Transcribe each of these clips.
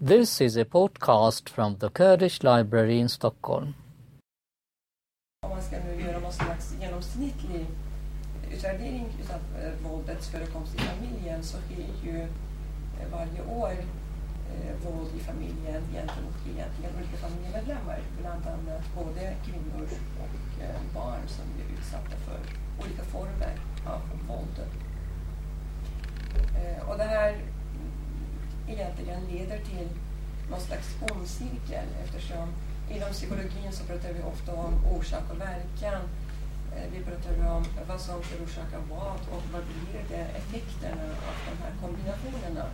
This is a podcast from the Kurdish Library in Stockholm. Om man ska nu göra någon slags genomsnittlig utvärdering av eh, våldets förekomst i familjen så sker ju eh, varje år eh, våld i familjen gentemot egentligen olika familjemedlemmar. Bland annat både kvinnor och eh, barn som blir utsatta för olika former av våld. Eh, och det här egentligen leder till någon slags ond cirkel eftersom inom psykologin så pratar vi ofta om orsak och verkan. Eh, vi pratar om vad som förorsakar vad och vad blir det effekterna av de här kombinationerna.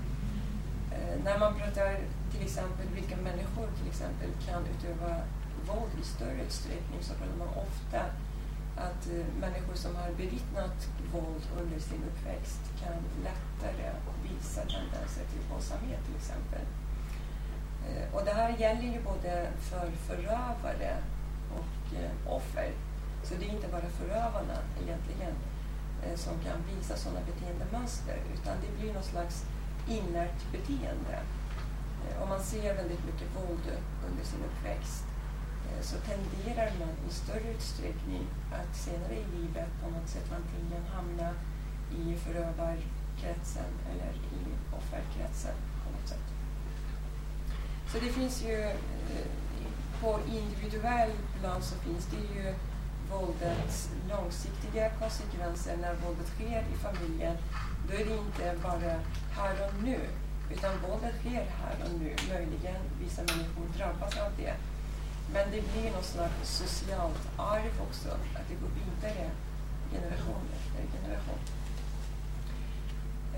Eh, när man pratar till exempel vilka människor till exempel kan utöva våld i större utsträckning så pratar man ofta att eh, människor som har bevittnat våld under sin uppväxt kan lättare vissa tendenser till våldsamhet till exempel. Eh, och det här gäller ju både för förövare och eh, offer. Så det är inte bara förövarna egentligen eh, som kan visa sådana beteendemönster utan det blir någon slags inlärt beteende. Om man ser väldigt mycket våld under sin uppväxt så tenderar man i större utsträckning att senare i livet på något sätt antingen hamna i kretsen eller i offerkretsen på något sätt. Så det finns ju eh, på individuell plan så finns det ju våldets långsiktiga konsekvenser när våldet sker i familjen. Då är det inte bara här och nu, utan våldet sker här och nu. Möjligen vissa människor drabbas av det. Men det blir något slags socialt arv också, att det går vidare generation efter generation.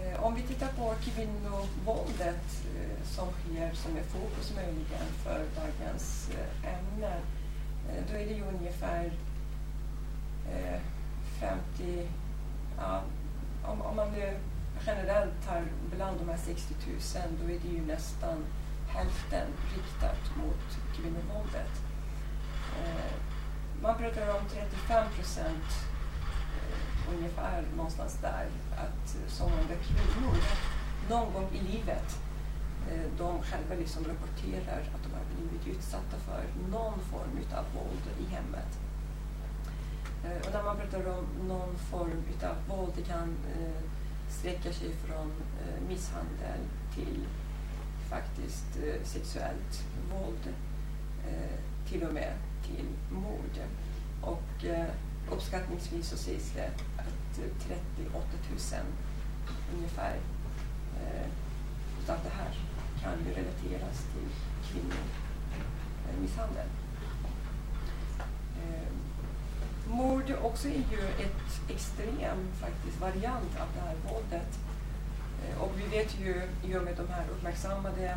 Eh, om vi tittar på kvinnovåldet eh, som sker, som är fokus möjligen för dagens eh, ämne, då är det ju ungefär 50, ja, om, om man generellt tar bland de här 60 000, då är det ju nästan hälften riktat mot kvinnovåldet. Man pratar om 35 procent ungefär någonstans där, att eh, som så många kvinnor någon gång i livet eh, de själva liksom rapporterar att de har blivit utsatta för någon form av våld i hemmet. Eh, och när man pratar om någon form av våld, det kan sträcka sig från misshandel till faktiskt sexuellt våld, till och med till mord. Och uppskattningsvis så sägs det att eh, 38 000 ungefär eh, utav det här kan ju relateras till kvinnomisshandel. Eh, mord också är ju ett extrem faktiskt variant av det här våldet. Eh, och vi vet ju i och med de här uppmärksammade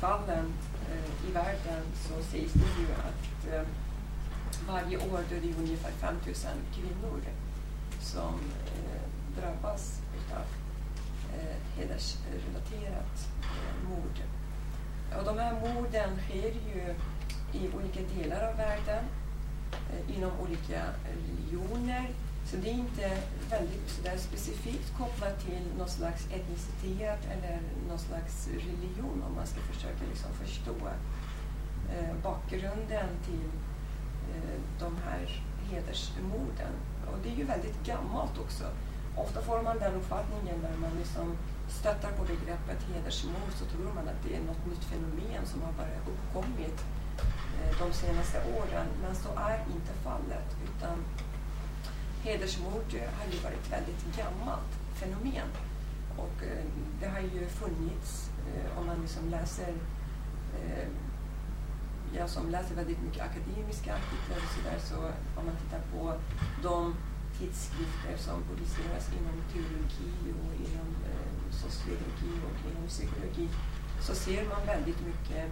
fallen eh, i världen så sägs det ju att eh, varje år då är det ungefär 5 000 kvinnor som eh, drabbas av eh, hedersrelaterat eh, mord. Och de här morden sker ju i olika delar av världen, eh, inom olika religioner. Så det är inte väldigt sådär specifikt kopplat till någon slags etnicitet eller någon slags religion om man ska försöka liksom förstå eh, bakgrunden till Eh, de här hedersmorden. Och det är ju väldigt gammalt också. Ofta får man den uppfattningen när man liksom stöttar på begreppet hedersmord så tror man att det är något nytt fenomen som har bara uppkommit eh, de senaste åren. Men så är inte fallet. Utan hedersmord har ju varit ett väldigt gammalt fenomen. Och eh, det har ju funnits, om man liksom läser jag som läser väldigt mycket akademiska artiklar och sådär, så om man tittar på de tidskrifter som publiceras inom teologi och inom eh, sociologi och inom psykologi så ser man väldigt mycket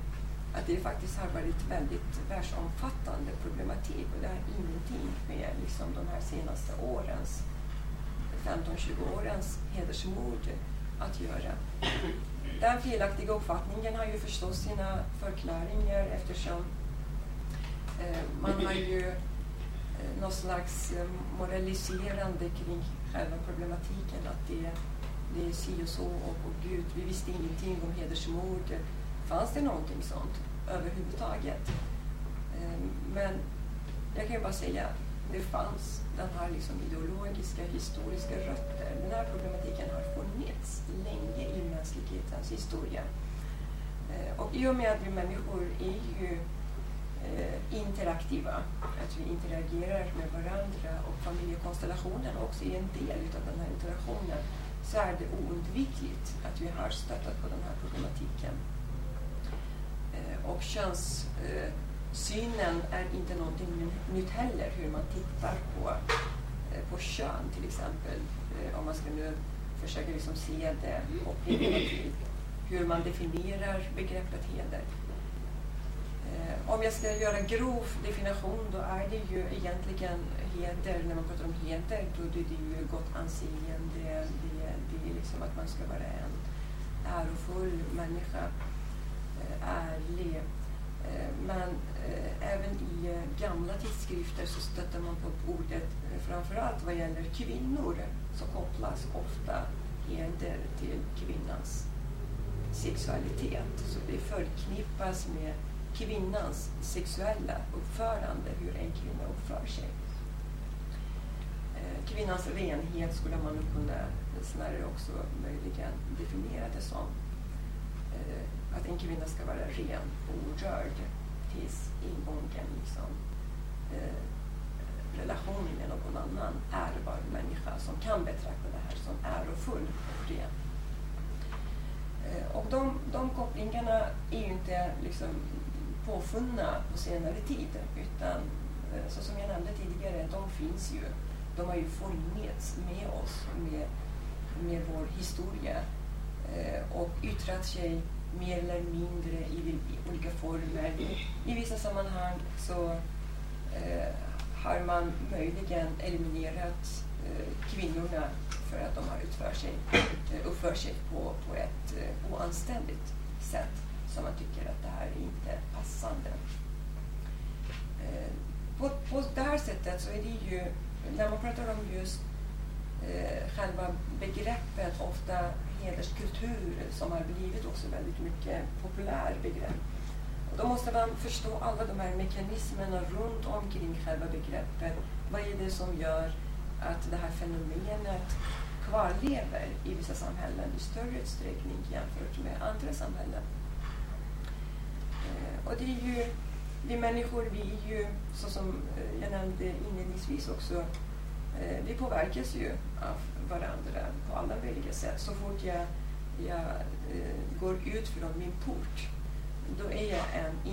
att det faktiskt har varit väldigt världsomfattande problematik. Och det har ingenting med liksom de här senaste årens, 15-20 årens hedersmord att göra. Den felaktiga uppfattningen har ju förstås sina förklaringar eftersom eh, man har ju eh, någon slags eh, moraliserande kring själva problematiken att det, det är si och så och, och gud, vi visste ingenting om hedersmord fanns det någonting sånt överhuvudtaget? Eh, men jag kan ju bara säga, det fanns den här liksom ideologiska, historiska rötter. Den här problematiken har funnits länge i mänsklighetens historia. Eh, och i och med att vi människor är ju eh, interaktiva, att vi interagerar med varandra och familjekonstellationen också är en del av den här interaktionen, så är det oundvikligt att vi har stöttat på den här problematiken. Eh, och eh, Synen är inte någonting nytt heller, hur man tittar på, eh, på kön till exempel. Eh, om man ska nu försöka liksom se det och hur man definierar begreppet heder. Eh, om jag ska göra grov definition då är det ju egentligen heder, när man pratar om heder, då är det ju gott anseende, det, det är liksom att man ska vara en ärofull människa, ärlig. Eh, men eh, även i eh, gamla tidskrifter så stöter man på ordet, framförallt vad gäller kvinnor, så kopplas ofta heder till kvinnans sexualitet. Så det förknippas med kvinnans sexuella uppförande, hur en kvinna uppför sig. Kvinnans renhet skulle man kunna snarare också möjligen definiera det som. Eh, att en kvinna ska vara ren och orörd tills ingången liksom, eh, relation med någon annan ärbar människa som kan betrakta det här som ärofull och ren. Eh, och de, de kopplingarna är ju inte liksom påfunna på senare tid utan eh, så som jag nämnde tidigare, de finns ju. De har ju funnits med oss, med, med vår historia Eh, och yttrat sig mer eller mindre i, olika former. I vissa sammanhang så eh, har man möjligen eliminerat eh, kvinnorna för att de har utför sig, eh, uppför sig på, på ett oanständigt sätt som man tycker att det här är inte passande. Eh, på, på det här sättet så är det ju, när man pratar om just eh, själva begreppet, ofta hederskultur, som har blivit också väldigt mycket populär begrepp. Och då måste man förstå alla de här mekanismerna runt omkring själva begreppet. Vad är det som gör att det här fenomenet kvarlever i vissa samhällen i större utsträckning jämfört med andra samhällen? Eh, och det är ju, vi människor, vi är ju, så som eh, jag nämnde inledningsvis också, Eh, vi påverkas ju av varandra på alla möjliga sätt. Så fort jag, jag eh, går ut från min port, då är jag en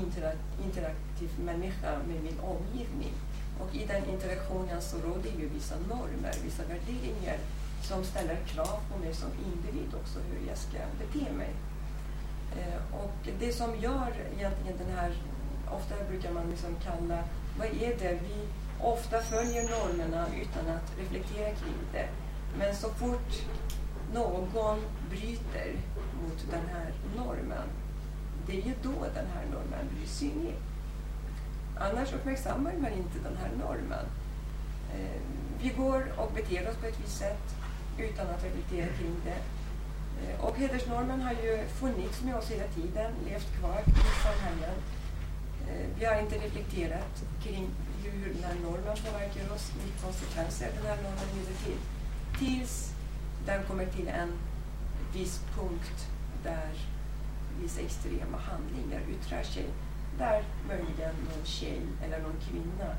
interaktiv människa med min omgivning. Och i den interaktionen så råder ju vissa normer, vissa värderingar som ställer krav på mig som individ också, hur jag ska bete mig. Eh, och det som gör egentligen den här, ofta brukar man liksom kalla, vad är det? Vi ofta följer normerna utan att reflektera kring det. Men så fort någon bryter mot den här normen, det är ju då den här normen blir synlig. Annars uppmärksammar man inte den här normen. Eh, vi går och beter oss på ett visst sätt utan att reflektera kring det. Eh, och hedersnormen har ju funnits med oss hela tiden, levt kvar i samhällen. Eh, vi har inte reflekterat kring hur den här normen påverkar oss, vilka konsekvenser den här normen leder till. Tills den kommer till en viss punkt där vissa extrema handlingar yttrar sig. Där möjligen någon tjej eller någon kvinna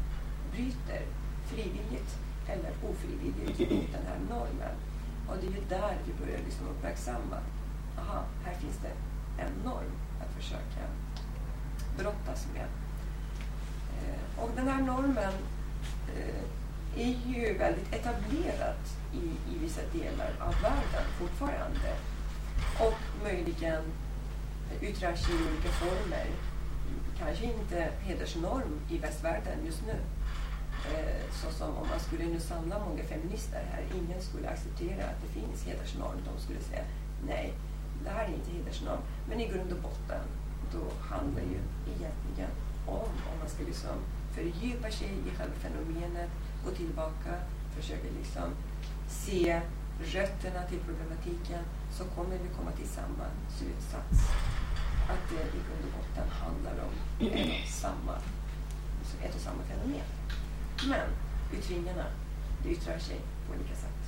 bryter frivilligt eller ofrivilligt mot den här normen. Och det är ju där vi börjar liksom uppmärksamma, aha, här finns det en norm att försöka brottas med. Eh, och den här normen eh, är ju väldigt etablerad i, i vissa delar av världen fortfarande. Och möjligen yttrar sig i olika former. Kanske inte hedersnorm i västvärlden just nu, eh, så som om man skulle nu samla många feminister här, ingen skulle acceptera att det finns hedersnorm. De skulle säga nej, det här är inte hedersnorm. Men i grund och botten, då handlar ju egentligen om, om man ska liksom fördjupa sig i själva fenomenet, gå tillbaka, försöka liksom se rötterna till problematiken, så kommer vi komma till samma slutsats. Att det i grund och botten handlar om ett och samma, liksom ett och samma fenomen. Men yttringarna, det yttrar sig på olika sätt.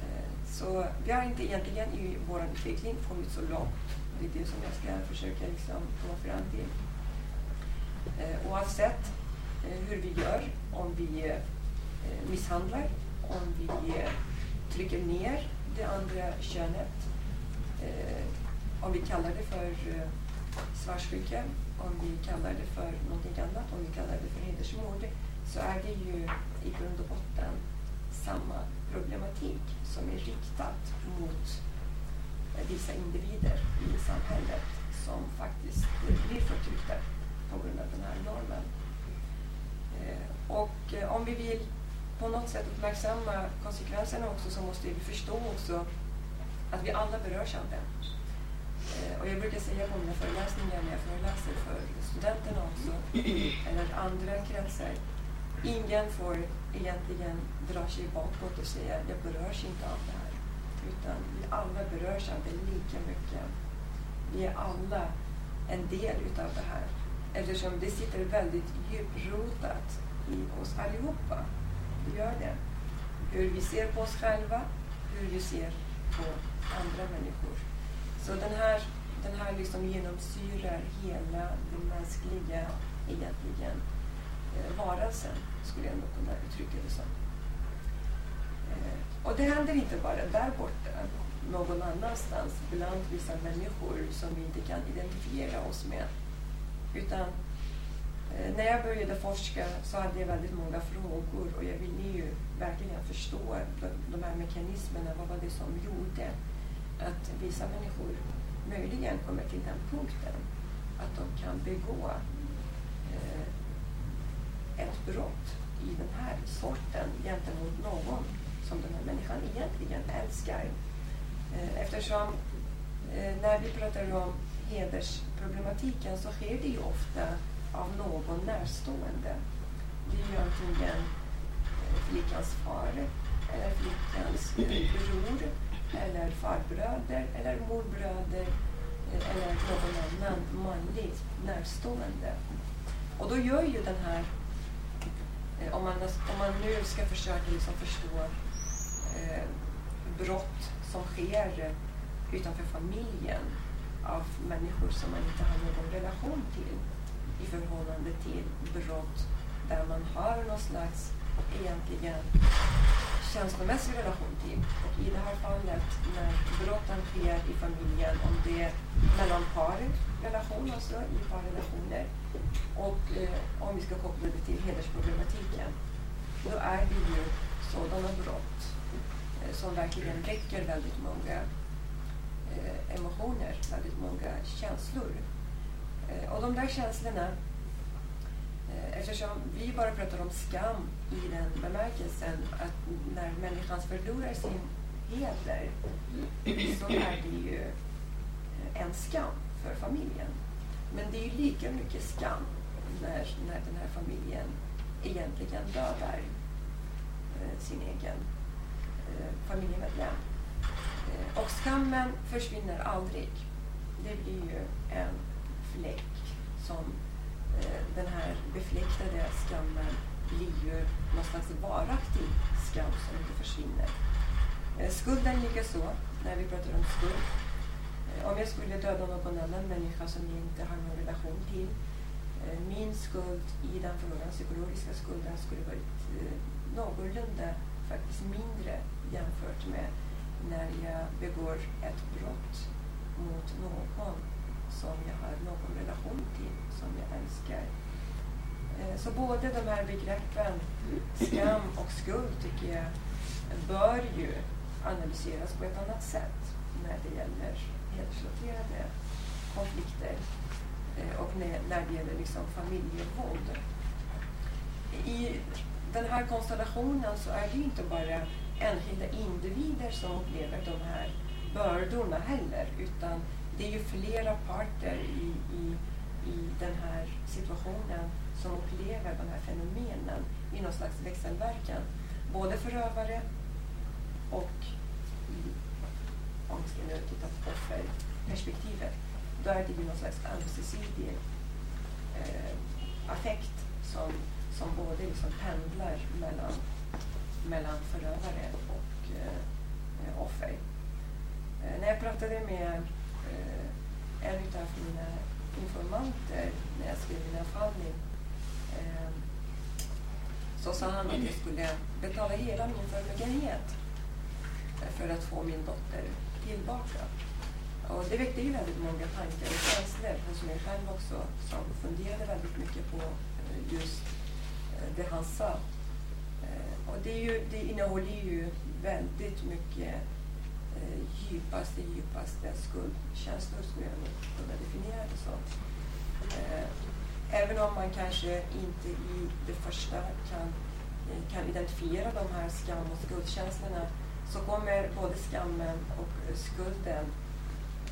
Eh, så vi har inte egentligen i vår utveckling kommit så långt. Det är det som jag ska försöka liksom komma fram till. Eh, oavsett eh, hur vi gör, om vi eh, misshandlar, om vi eh, trycker ner det andra könet, eh, om vi kallar det för svartsjuka, om vi kallar det för någonting annat, om vi kallar det för hedersmord, så är det ju i grund och botten samma problematik som är riktat mot vissa individer i samhället som faktiskt blir förtryckta på grund av den här normen. Eh, och eh, om vi vill på något sätt uppmärksamma konsekvenserna också så måste vi förstå också att vi alla berörs av det. Eh, och jag brukar säga på mina föreläsningar när jag föreläser för studenterna också, eller andra kretsar, ingen får egentligen dra sig bakåt och säga jag berörs inte av det här. Utan vi alla berörs av det lika mycket. Vi är alla en del utav det här. Eftersom det sitter väldigt djuprotat i oss allihopa. Det gör det. Hur vi ser på oss själva, hur vi ser på andra människor. Så den här, den här liksom genomsyrar hela den mänskliga egentligen eh, varelsen, skulle jag nog kunna uttrycka det som. Eh, och det händer inte bara där borta, någon annanstans, bland vissa människor som vi inte kan identifiera oss med. Utan eh, när jag började forska så hade jag väldigt många frågor och jag ville ju verkligen förstå de, de här mekanismerna. Vad var det som gjorde att vissa människor möjligen kommer till den punkten att de kan begå eh, ett brott i den här sorten gentemot någon som den här människan egentligen älskar. Eh, eftersom eh, när vi pratar om hedersproblematiken så sker det ju ofta av någon närstående. Det är ju antingen eh, flickans far eller flickans eh, bror eller farbröder eller morbröder eh, eller någon annan manlig närstående. Och då gör ju den här om man, om man nu ska försöka liksom förstå eh, brott som sker utanför familjen av människor som man inte har någon relation till i förhållande till brott där man har någon slags egentligen känslomässig relation till. Och i det här fallet när brotten sker i familjen, om det är mellan paret, relation alltså, i parrelationer, och eh, om vi ska koppla det till hedersproblematiken, då är det ju sådana brott eh, som verkligen väcker väldigt många Eh, emotioner, väldigt många känslor. Eh, och de där känslorna, eh, eftersom vi bara pratar om skam i den bemärkelsen att när människan förlorar sin heder så är det ju eh, en skam för familjen. Men det är ju lika mycket skam när, när den här familjen egentligen dödar eh, sin egen eh, familjemedlem. Och skammen försvinner aldrig. Det blir ju en fläck som eh, den här befläktade skammen blir ju någon slags varaktig skam som inte försvinner. Eh, skulden likaså, när vi pratar om skuld. Eh, om jag skulle döda någon annan människa som jag inte har någon relation till, eh, min skuld i den frågan, psykologiska skulden, skulle varit eh, någorlunda faktiskt mindre jämfört med när jag begår ett brott mot någon som jag har någon relation till, som jag älskar. Eh, så både de här begreppen skam och skuld tycker jag bör ju analyseras på ett annat sätt när det gäller hedersrelaterade konflikter eh, och när det gäller liksom familjevåld. I den här konstellationen så är det ju inte bara enskilda individer som upplever de här bördorna heller, utan det är ju flera parter i, i, i den här situationen som upplever de här fenomenen i någon slags växelverkan. Både förövare och, om vi ska nu titta på offerperspektivet, då är det ju någon slags ömsesidig eh, affekt som, som både liksom pendlar mellan, mellan förövare och eh, offer. Eh, när jag pratade med eh, en av mina informanter när jag skrev min avhandling eh, så sa han att jag skulle betala hela min förmögenhet eh, för att få min dotter tillbaka. Och det väckte ju väldigt många tankar och känslor hos mig själv också som funderade väldigt mycket på eh, just eh, det han sa. Eh, och det, är ju, det innehåller ju väldigt mycket eh, djupaste, djupaste skuldkänslor skulle jag nog kunna definiera det som. Eh, även om man kanske inte i det första kan, kan identifiera de här skam och skuldkänslorna så kommer både skammen och skulden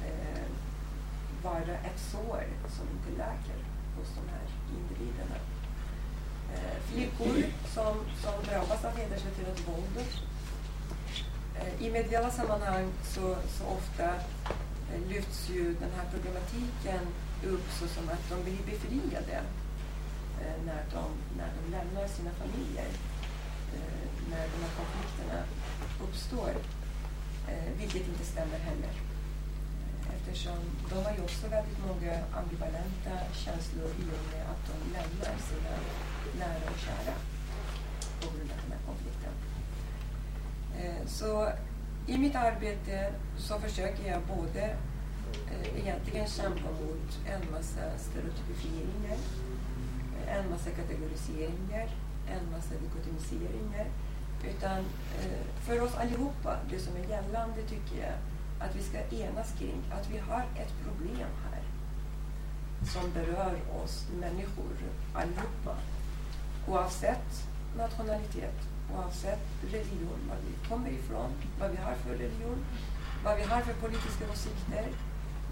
eh, vara ett sår som inte läker hos de här individerna. Eh, flickor som, som drabbas av hedersrelaterat våld. Eh, I mediala sammanhang så, så ofta eh, lyfts ju den här problematiken upp så som att de blir befriade när, de, när de lämnar sina familjer. När de här konflikterna uppstår. Vilket inte stämmer heller eftersom de har ju också väldigt många ambivalenta känslor i och med att de lämnar sina nära och kära på grund av den här konflikten. Eh, så i mitt arbete så försöker jag både eh, egentligen kämpa mot en massa stereotypifieringar, eh, en massa kategoriseringar, en massa dikotomiseringar. Utan för oss allihopa, det som är gällande tycker jag, att vi ska enas kring att vi har ett problem här som berör oss människor allihopa. Oavsett nationalitet, oavsett religion, var vi kommer ifrån, vad vi har för religion, vad vi har för politiska åsikter.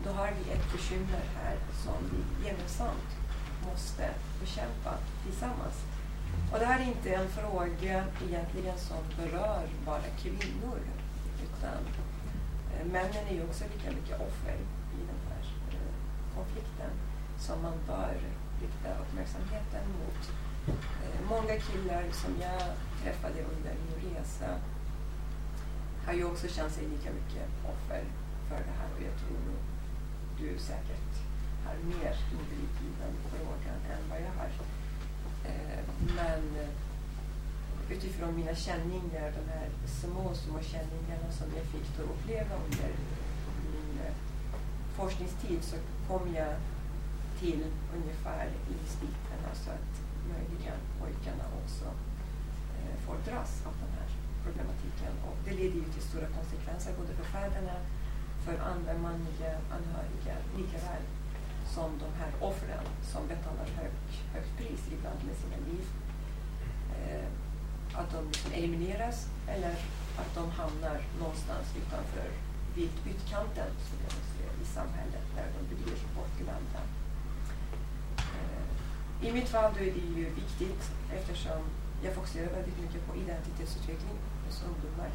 Då har vi ett bekymmer här som vi gemensamt måste bekämpa tillsammans. Och det här är inte en fråga egentligen som berör bara kvinnor, utan männen är ju också lika mycket offer i den här eh, konflikten som man bör rikta uppmärksamheten mot. Eh, många killar som jag träffade under min resa har ju också känt sig lika mycket offer för det här och jag tror nog du säkert har mer inblick i den frågan än vad jag har. Eh, men utifrån mina känningar, de här små, små känningarna som jag fick då uppleva under min eh, forskningstid så kom jag till ungefär insikten alltså att möjligen pojkarna också eh, får dras av den här problematiken. Och det leder ju till stora konsekvenser både för fäderna, för andra manliga anhöriga, likaväl som de här offren som betalar högt, högt pris ibland med sina liv. Eh, att de liksom elimineras eller att de hamnar någonstans utanför utkanten i samhället där de blir bortglömda. Eh, I mitt fall då är det ju viktigt eftersom jag fokuserar väldigt mycket på identitetsutveckling hos ungdomar.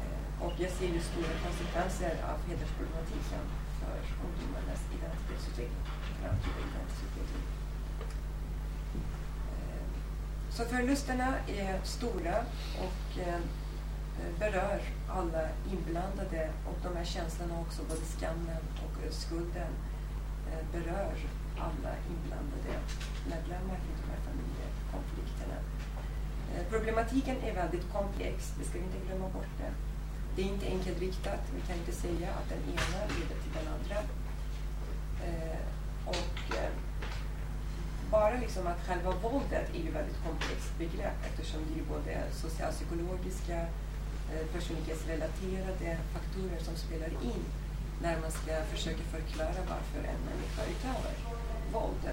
Eh, och jag ser ju stora konsekvenser av hedersproblematiken för ungdomarnas identitetsutveckling, framtida identitetsutveckling. Så förlusterna är stora och eh, berör alla inblandade och de här känslorna också, både skammen och skulden, eh, berör alla inblandade medlemmar i de här familjekonflikterna. Eh, problematiken är väldigt komplex, det ska vi inte glömma bort det. Det är inte enkelriktat, vi kan inte säga att den ena leder till den andra. Eh, och eh, bara liksom att själva våldet är ju väldigt komplext begrepp eftersom det är både socialpsykologiska, eh, personlighetsrelaterade faktorer som spelar in när man ska försöka förklara varför en människa utövar våld.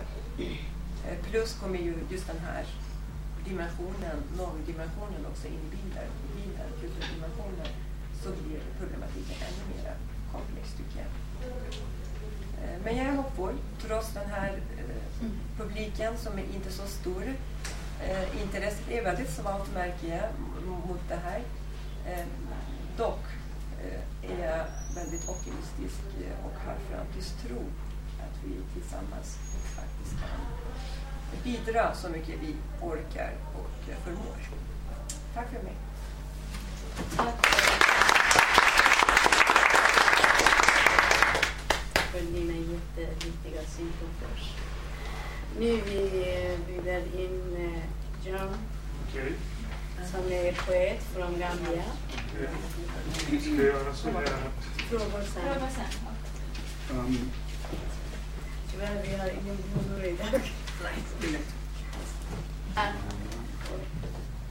Eh, plus kommer ju just den här dimensionen, normdimensionen också in i bilden, i bilden kulturdimensionen, så blir problematiken ännu mer komplex tycker jag. Eh, men jag är hoppfull trots den här mm. publiken som är inte så stor. Eh, intresset är väldigt svalt märker jag mot det här. Eh, dock eh, är väldigt optimistisk eh, och har framtidstro att vi tillsammans faktiskt kan bidra så mycket vi orkar och förmår. Tack för mig. För dina jätteviktiga synpunkter. Nu vi bjuder in eh, John Okej. som är poet från Gambia. Vi ska göra så här Frågor sen. um, Tyvärr vi har ingen honor idag. Ah,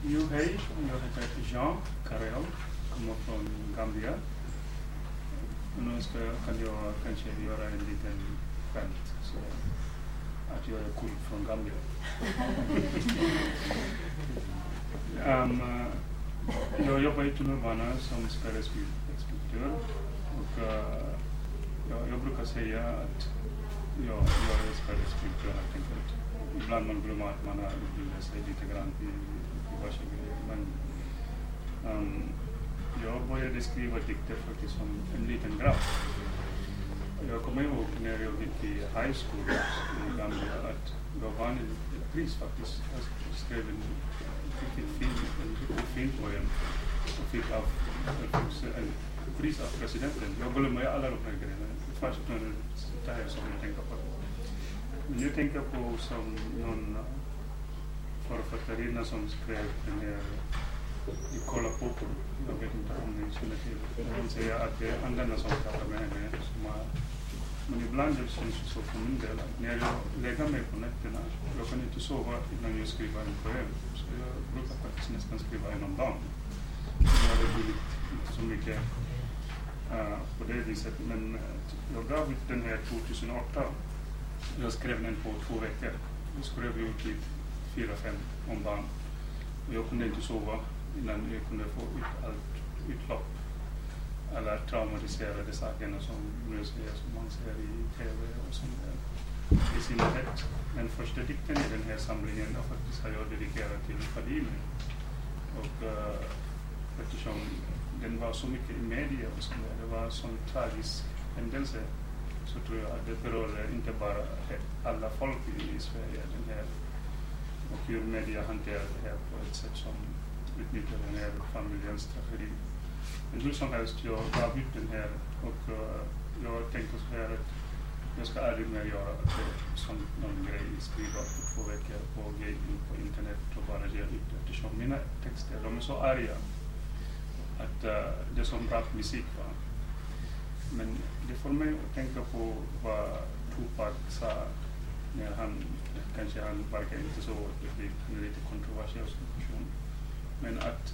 Jo, hej. Jag heter Jean Karel, kommer från Gambia. Nu ska, kan jag kanske göra en liten skämt. Så att jag är kurd från Gambia. um, eh, jag jobbar i tunnelbana som spärrexpeditör. Och eh, jag, jag brukar säga att jag, jag är spärrexpeditör helt enkelt. Ibland man glömmer att man har utbildat sig lite grann i, i varje grej. Men um, jag började skriva dikter faktiskt som en liten grabb. Jag kommer ihåg när jag gick i high school i Gambia att jag vann ett pris faktiskt. Jag skrev en riktigt fin, en riktigt fin poem och fick av, en pris av presidenten. Jag glömmer alla de här grejerna. Först när det här som jag tänker på. Men jag tänker på som någon författarinna som skrev den här Kolla Popo. Jag vet inte om ni känner till. Hon säger att det är andarna som pratar med henne. Som har, men ibland det känns det så för min del att när jag lägger mig på nätterna, jag kan inte sova innan jag skriver en poem. Så jag brukar faktiskt nästan skriva en om dagen. Jag har blivit inte så mycket uh, på det viset. Men uh, jag gav ut den här 2008. Jag skrev den på två veckor. Jag skrev ut typ fyra, fem om dagen. Och jag kunde inte sova innan jag kunde få ut allt utlopp. Alla traumatiserade sakerna som nu ser, som man ser i TV och sånt där. I synnerhet Men första dikten i den här samlingen då faktiskt har jag dedikerat till Fadime. Och uh, eftersom den var så mycket i media och sånt där, det var en sån tragisk händelse så tror jag att det berörde inte bara alla folk i, i Sverige, den här, och hur media hanterar det här på ett sätt som utnyttja den här familjens tragedi. Men hur som helst, jag gav ut den här och uh, jag tänkte så här att jag ska aldrig mer göra det som någon grej, skriva på två veckor på gaming på internet och bara ge ut eftersom mina texter, de är så arga att uh, det är som rapmusik Va? Men det får mig att tänka på vad Tupac sa när han, kanske han verkar inte så, han är lite kontroversiell. Men att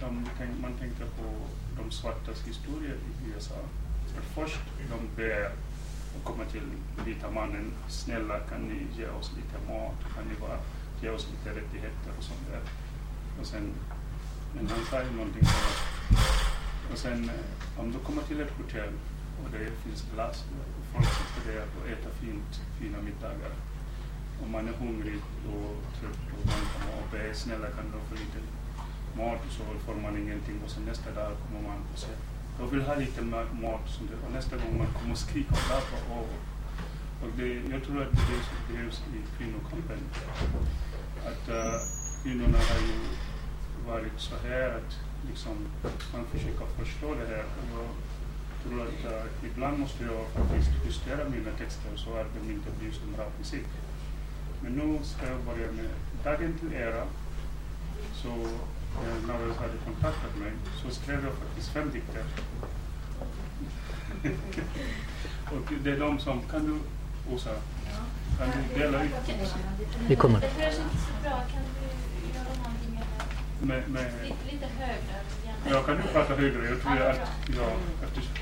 de, man tänker på de svartas historia i USA. Att först de ber att komma till vita mannen, snälla kan ni ge oss lite mat, kan ni bara ge oss lite rättigheter och sånt där. Och sen, men han sa ju någonting sånt. Och sen eh, om du kommer till ett hotell och det finns glass och folk sitter där och äter fint, fina middagar. Om man är hungrig och trött och man kommer och ber snälla kan du få lite mat och så får man ingenting och sen nästa dag kommer man och säger jag vill ha lite mat som det, och nästa gång man kommer skrika och gapa och, och det, jag tror att det är det som behövs i kvinnokampen. Att uh, kvinnorna har ju varit så här att liksom, man försöker förstå det här. Och jag tror att uh, ibland måste jag faktiskt justera mina texter så att de inte blir som rapmusik. Men nu ska jag börja med Dagen till ära. Så när Narrows hade kontaktat mig så skrev jag faktiskt fem dikter. och det är de som, kan du Åsa, kan du dela ut Vi kommer. Det hörs inte så bra. Kan du göra någonting med, med, med lite, lite högre? Gärna. Ja, kan du prata högre? Jag tror Ja, att, ja, eftersom,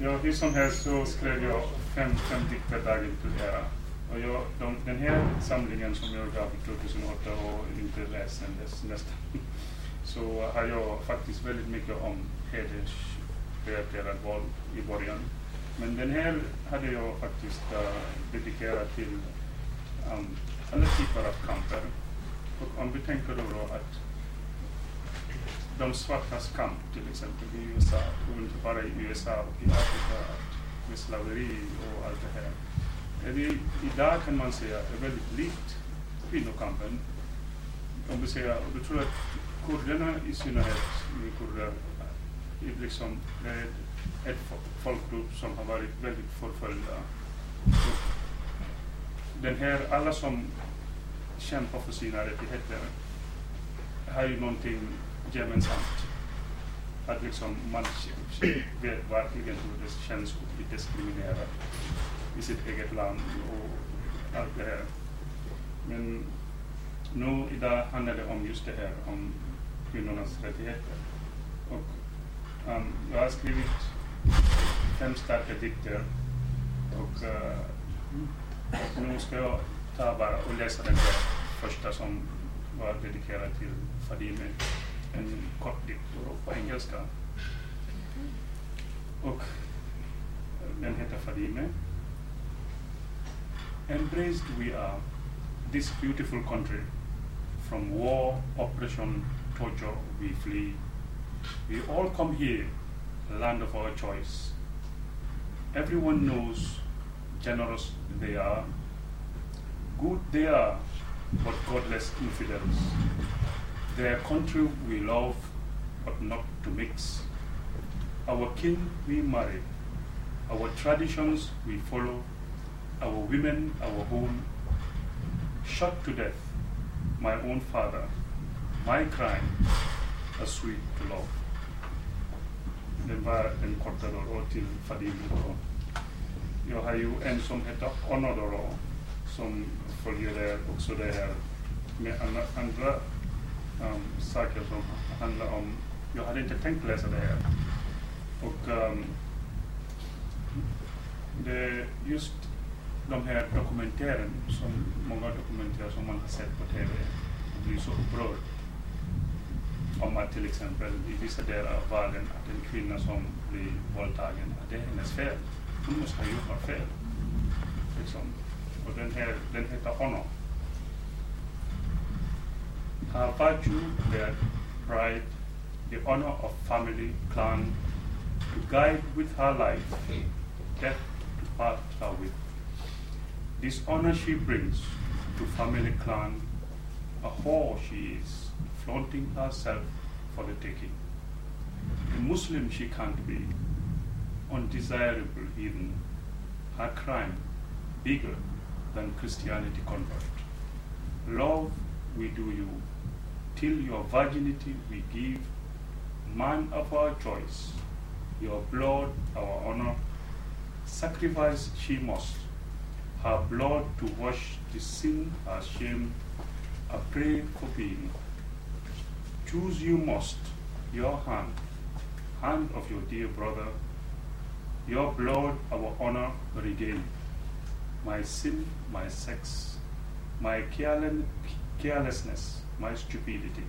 ja, hur som helst så skrev jag fem, fem dikter dagen till ära. Och jag, de, den här samlingen som jag gav 2008 och inte läst sen dess nästan, så har jag faktiskt väldigt mycket om hedersrelaterat våld i början. Men den här hade jag faktiskt uh, dedikerat till um, alla typer av kamper. Och om vi tänker då, då att de svartas kamp till exempel i USA, och inte bara i USA och i Afrika, med slaveri och allt det här. Vi, idag kan man säga är väldigt likt kvinnokampen. Om vi säger, och då tror jag att kurderna i synnerhet, med kurder, är liksom, ett, ett folkgrupp som har varit väldigt förföljda. Den här, alla som kämpar för sina rättigheter har ju någonting gemensamt. Att liksom man vet verkligen hur det känns att bli diskriminerad i sitt eget land och allt det här. Men nu idag handlar det om just det här om kvinnornas rättigheter. Och um, jag har skrivit fem starka dikter och eh, nu ska jag ta bara och läsa den där första som var dedikerad till Fadime, en kort dikt på engelska. Och den heter Fadime. Embraced we are this beautiful country. From war, oppression, torture, we flee. We all come here, land of our choice. Everyone knows generous they are, good they are, but godless infidels. Their country we love, but not to mix. Our kin we marry, our traditions we follow, our women, our home. Shot to death, my own father, my crime, a sweet to love. Var en korta då, då till Fadime. Då. Jag har ju en som då, då, som följer också det här med andra, um, saker som handlar om, jag hade inte tänkt läsa det här. Och um, det just de här dokumentären, som många dokumentärer som man har sett på TV, blir så upprörd om att till exempel i vissa delar av världen att en kvinna som blir våldtagen, att det är hennes fel. Hon måste ha gjort något fel. Liksom. Och den här, den heter Honom. Her virtue, their pride, the honor of family, clan, to guide with her life, death to part her with. This honor she brings to family clan, a whore she is, flaunting herself for the taking. A Muslim she can't be, undesirable even, her crime bigger than Christianity convert. Love we do you, till your virginity we give, man of our choice, your blood our honor, sacrifice she must, her blood to wash the sin, her shame, a prey for being. Choose you must, your hand, hand of your dear brother, your blood our honor regain. My sin, my sex, my carelessness, my stupidity,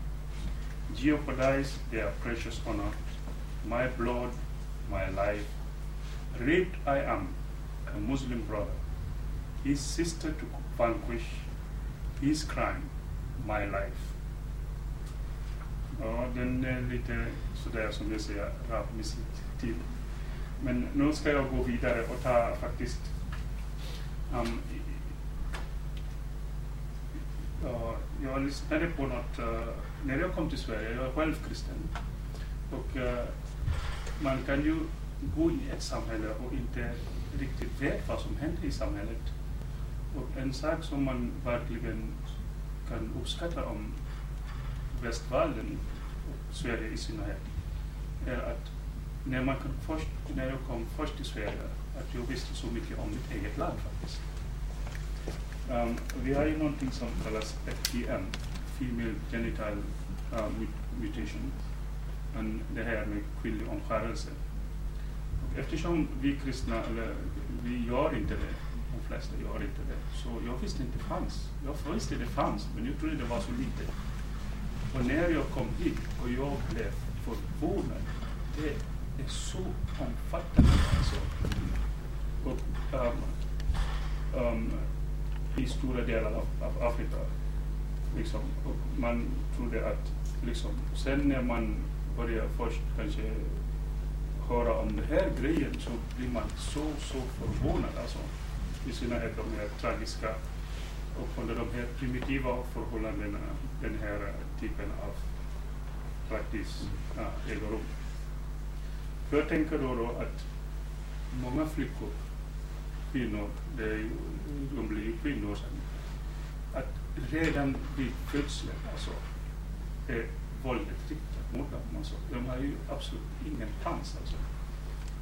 jeopardize their precious honor, my blood, my life. Raped I am, a Muslim brother, his sister to vanquish, his crime, my life. Ja, den är lite sådär som jag säger, rapmusik till. Men nu ska jag gå vidare och ta faktiskt um, uh, jag lyssnade på något, uh, när jag kom till Sverige, jag är själv kristen, och uh, man kan ju gå i ett samhälle och inte riktigt vet vad som händer i samhället. Och en sak som man verkligen kan uppskatta om västvärlden, och Sverige i synnerhet, är att när, man först, när jag kom först till Sverige, att jag visste så mycket om mitt eget land faktiskt. Um, vi har ju någonting som kallas FGM, Female Genital uh, Mutation, men det här med kvinnlig omskärelse. Och eftersom vi kristna, eller vi gör inte det, flesta gör inte det, så jag visste inte det fanns. Jag visste det fanns, men jag trodde det var så lite. Och när jag kom hit och jag blev förvånad, det är så omfattande. Alltså. Och, um, um, I stora delar av, av Afrika. Liksom. Och man trodde att, liksom, sen när man börjar först kanske höra om den här grejen så blir man så, så förvånad alltså. I synnerhet de här tragiska och under de här primitiva förhållandena den här typen av praktis ja, äger rum. Jag tänker då, då att många flickor, kvinnor, det är ju, de blir ju kvinnor sen, att redan vid födseln alltså, är våldet riktat mot dem. Alltså. De har ju absolut ingen chans alltså.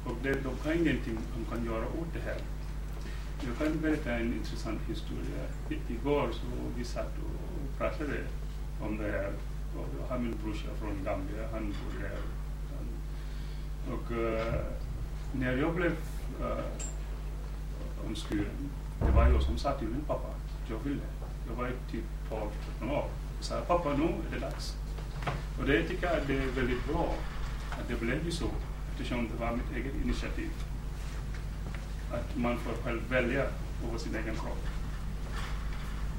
Och det, de har ingenting de kan göra åt det här. Jag kan berätta en intressant historia. I, igår så vi satt och pratade om det här. Och jag har min brorsa från Gambia, han bor här. Och uh, när jag blev uh, omskuren, det var jag som sa till min pappa att jag ville. Jag var typ 12-13 år. Jag sa pappa nu är det dags. Och det tycker jag det är väldigt bra att det blev ju så eftersom det var mitt eget initiativ. Att man får själv välja över sin egen kropp.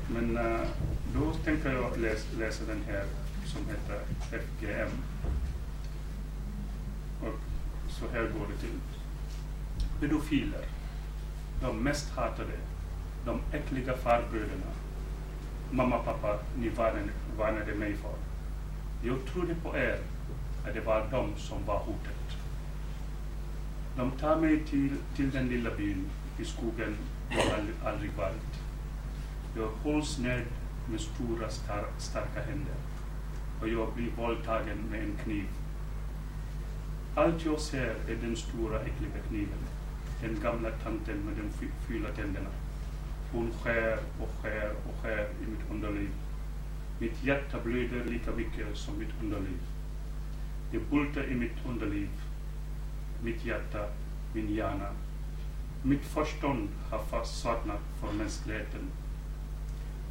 Men uh, då tänker jag läs, läsa den här som heter FGM. Och så här går det till. Pedofiler, de mest hatade, de äckliga farbröderna. Mamma, pappa, ni varnade, varnade mig för. Jag trodde på er att det var de som var hotet. De tar mig till, till den lilla byn i skogen jag aldrig, aldrig varit. Jag hålls ned med stora star, starka händer och jag blir våldtagen med en kniv. Allt jag ser är den stora äckliga kniven, den gamla tanten med de fyra tänderna. Hon skär och skär och skär i mitt underliv. Mitt hjärta blöder lika mycket som mitt underliv. Det bultar i mitt underliv, mitt hjärta, min hjärna. Mitt förstånd har fastnat för mänskligheten.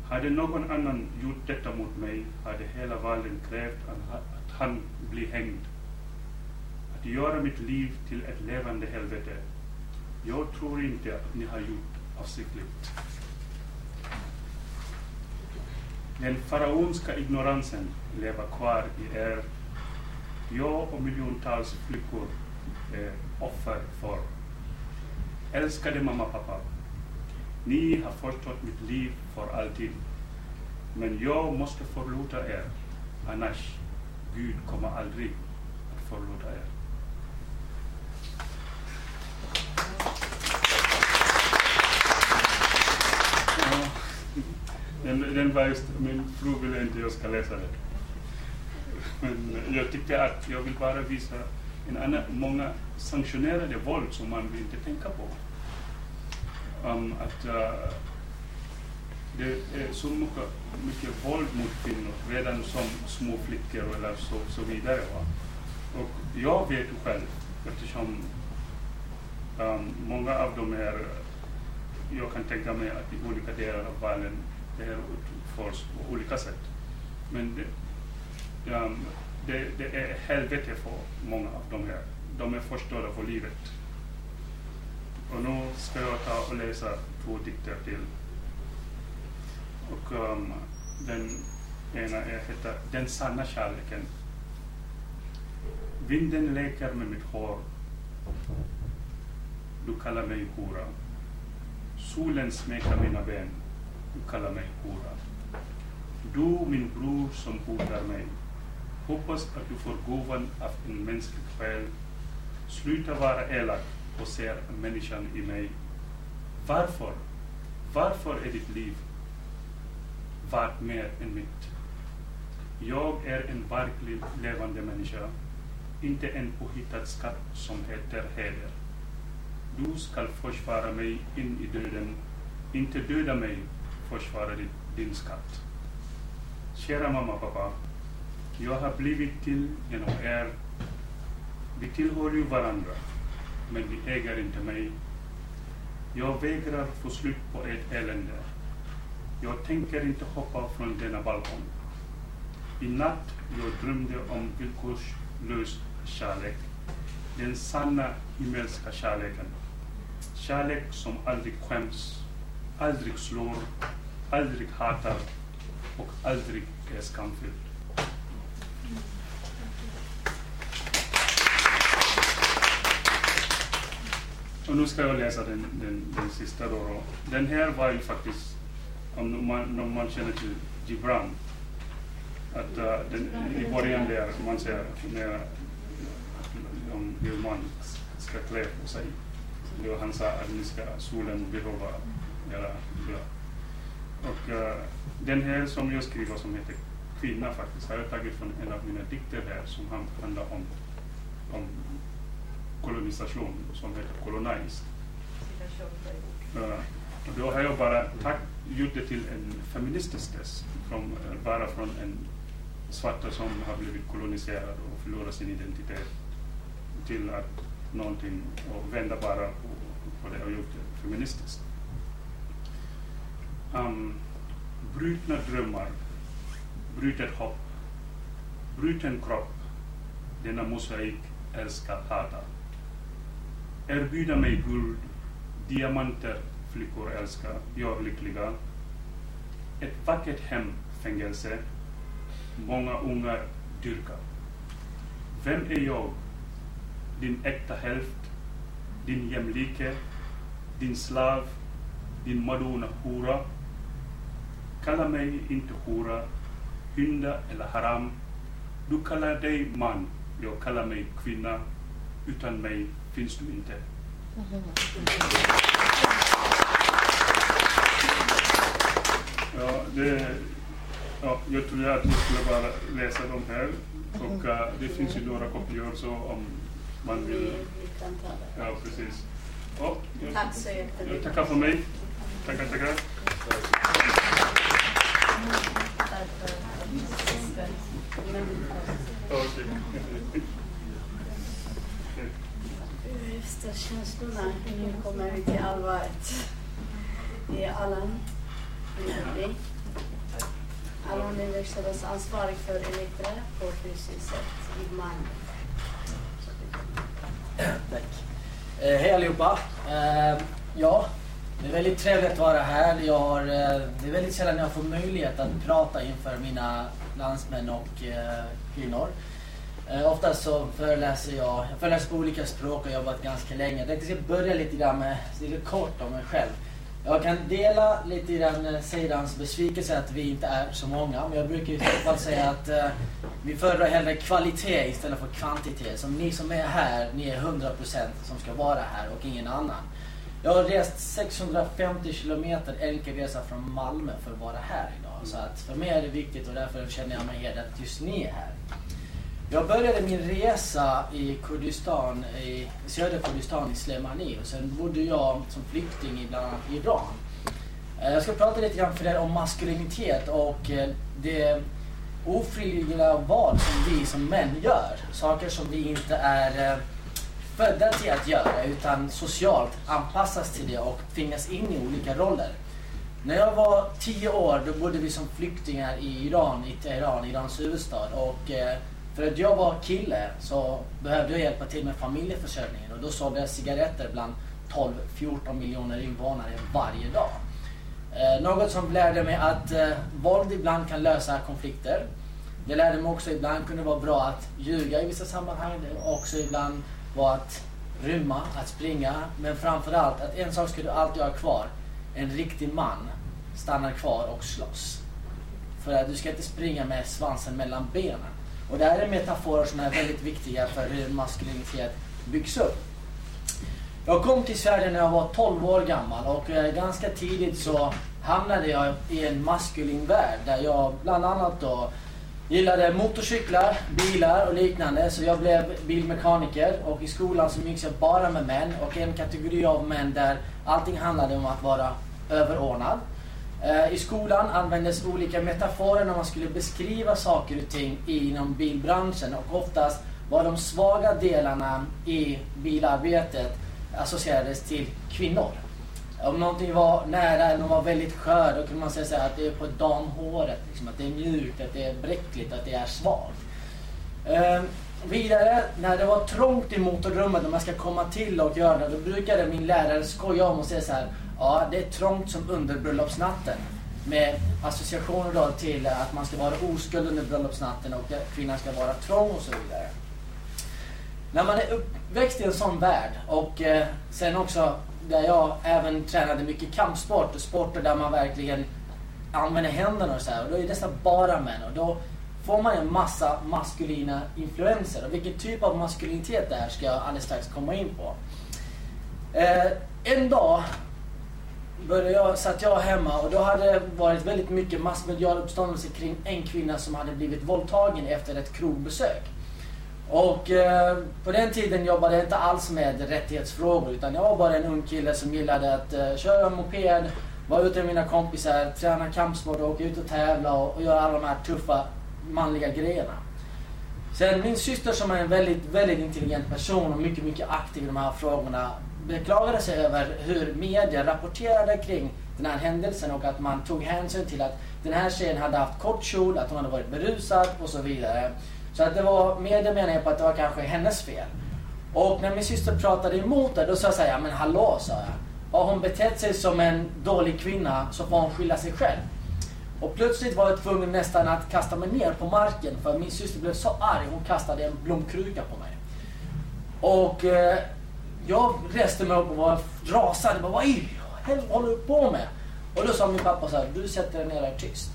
Hade någon annan gjort detta mot mig hade hela världen krävt att han blir hängd. Att göra mitt liv till ett levande helvete. Jag tror inte att ni har gjort avsiktligt. Den faraonska ignoransen lever kvar i er. Jag och miljontals flickor Eh, offer för. Älskade mamma och pappa, ni har förstört mitt liv för alltid. Men jag måste förlåta er, annars Gud kommer aldrig att förlåta er. Den, den var just, min fru ville inte jag ska läsa det. Men jag tyckte att jag vill bara visa en annan, många sanktionerade våld som man vill inte tänka på. Um, att uh, det är så mycket, mycket våld mot kvinnor redan som små flickor eller så, så vidare. Va? Och jag vet ju själv eftersom um, många av de här, jag kan tänka mig att i olika delar av världen det här utförs på olika sätt. Men det, um, det, det, är helvete för många av de här. De är förstörda för livet. Och nu ska jag ta och läsa två dikter till. Och um, den ena är, heter Den sanna kärleken. Vinden leker med mitt hår. Du kallar mig hora. Solen smeker mina ben du kallar mig hora. Du, min bror som hotar mig, hoppas att du får gåvan av en mänsklig själ. Sluta vara elak och se människan i mig. Varför? Varför är ditt liv värt mer än mitt? Jag är en verkligt levande människa, inte en påhittad skatt som heter heder. Du skall försvara mig in i döden, inte döda mig försvara din skatt. Kära mamma pappa, jag har blivit till genom er. Vi tillhör ju varandra, men vi äger inte mig. Jag vägrar få slut på ert elände. Jag tänker inte hoppa från denna balkong. I natt jag drömde om villkorslös kärlek. Den sanna himmelska kärleken. Kärlek som aldrig skäms, aldrig slår, aldrig hatar och aldrig är skamfylld. Och nu ska jag läsa den, den, den sista då, då. Den här var ju faktiskt, om man, om man känner till Gibran, att uh, den, i början där man ser när, om hur man ska klä på sig. Då han sa att ni ska solen behöva göra bra. Och uh, den här som jag skriver som heter Kvinna faktiskt har jag tagit från en av mina dikter här som handlar om, om kolonisation som heter Colonize. Uh, och då har jag bara tack, gjort det till en feministisk test, från, eh, bara från en svarta som har blivit koloniserad och förlorat sin identitet till att någonting och vända bara på, på det och gjort det feministiskt. Um, brutna drömmar, brutet hopp, bruten kropp, denna mosaik älskar hata. Erbjuda mig guld, diamanter flickor älskar, gör lyckliga. Ett vackert hem, fängelse, många ungar dyrkar. Vem är jag? Din äkta hälft, din jämlike, din slav, din madonna hora. Kalla mig inte hora, hynda eller haram. Du kallar dig man, jag kallar mig kvinna. Utan mig finns du inte. Ja, det, ja, jag tror att jag skulle bara läsa de här. Och eh, det finns ju några kopior så om man Vi, vill. vi kan. Ja, precis. Ja, jag, Tack så jag jättemycket. tackar för mig. Tackar, tackar. Tack bästa känslorna, nu kommer vi till allvaret. Det är Allan Nyberg. Allan är ansvarig för Elektra på Fryshuset i Malmö. Tack. Eh, hej allihopa. Eh, ja, det är väldigt trevligt att vara här. Jag har, eh, det är väldigt sällan jag får möjlighet att prata inför mina landsmän och eh, kvinnor. Eh, oftast så föreläser jag, jag föreläser på olika språk och har jobbat ganska länge. Jag tänkte jag ska börja lite grann med, lite kort om mig själv. Jag kan dela lite i den eh, sidans besvikelse att vi inte är så många. Men jag brukar i så fall säga att eh, vi föredrar hellre kvalitet istället för kvantitet. Så ni som är här, ni är 100% som ska vara här och ingen annan. Jag har rest 650 kilometer enkel resa från Malmö för att vara här idag. Så att för mig är det viktigt och därför känner jag mig hedrad att just ni är här. Jag började min resa i Kurdistan, i södra Kurdistan i Slemani och sen bodde jag som flykting i bland annat Iran. Eh, jag ska prata lite grann för er om maskulinitet och eh, det ofrivilliga val som vi som män gör. Saker som vi inte är eh, födda till att göra utan socialt anpassas till det och tvingas in i olika roller. När jag var tio år då bodde vi som flyktingar i Iran, i Teheran, Irans huvudstad. Och eh, för att jag var kille så behövde jag hjälpa till med familjeförsörjningen och då sålde jag cigaretter bland 12-14 miljoner invånare varje dag. Eh, något som lärde mig att eh, våld ibland kan lösa konflikter. Det lärde mig också ibland kunde vara bra att ljuga i vissa sammanhang. Det också ibland var att rymma, att springa. Men framförallt att en sak ska du alltid ha kvar. En riktig man stannar kvar och slåss. För att du ska inte springa med svansen mellan benen. Och det här är metaforer som är väldigt viktiga för hur maskulinitet byggs upp. Jag kom till Sverige när jag var 12 år gammal och eh, ganska tidigt så hamnade jag i en maskulin värld där jag bland annat då gillade motorcyklar, bilar och liknande så jag blev bilmekaniker och i skolan så umgicks jag bara med män och en kategori av män där allting handlade om att vara överordnad. Eh, I skolan användes olika metaforer när man skulle beskriva saker och ting inom bilbranschen och oftast var de svaga delarna i bilarbetet associerades till kvinnor. Om någonting var nära eller var väldigt skör då kunde man säga att det är på damhåret, liksom, att det är mjukt, att det är bräckligt, att det är svagt. Ehm, vidare, när det var trångt i motorrummet när man ska komma till och göra det, då brukade min lärare skoja om och säga så här Ja, det är trångt som under bröllopsnatten. Med associationer då till att man ska vara oskuld under bröllopsnatten och att kvinnan ska vara trång och så vidare. när man är uppväxt i en sån värld och eh, sen också där jag även tränade mycket kampsport och sporter där man verkligen använder händerna och så här. Och då är det nästan bara män och då får man en massa maskulina influenser. Och vilken typ av maskulinitet det är ska jag alldeles strax komma in på. Eh, en dag började jag, satt jag hemma och då hade det varit väldigt mycket massmedial uppståndelse kring en kvinna som hade blivit våldtagen efter ett krogbesök. Och eh, på den tiden jobbade jag inte alls med rättighetsfrågor utan jag var bara en ung kille som gillade att eh, köra moped, vara ute med mina kompisar, träna kampsport, åka ut och tävla och, och göra alla de här tuffa manliga grejerna. Sen min syster som är en väldigt, väldigt intelligent person och mycket, mycket aktiv i de här frågorna beklagade sig över hur media rapporterade kring den här händelsen och att man tog hänsyn till att den här tjejen hade haft kort kjol, att hon hade varit berusad och så vidare. Så att det var, media menade på att det var kanske hennes fel. Och när min syster pratade emot det, då sa jag såhär, ja men hallå, sa jag. Har hon betett sig som en dålig kvinna så får hon skylla sig själv. Och plötsligt var jag tvungen nästan att kasta mig ner på marken för min syster blev så arg. Hon kastade en blomkruka på mig. Och eh, jag reste mig upp och var rasande. Bara, Vad i helvete håller du på med? Och då sa min pappa så här, du sätter dig ner där tyst.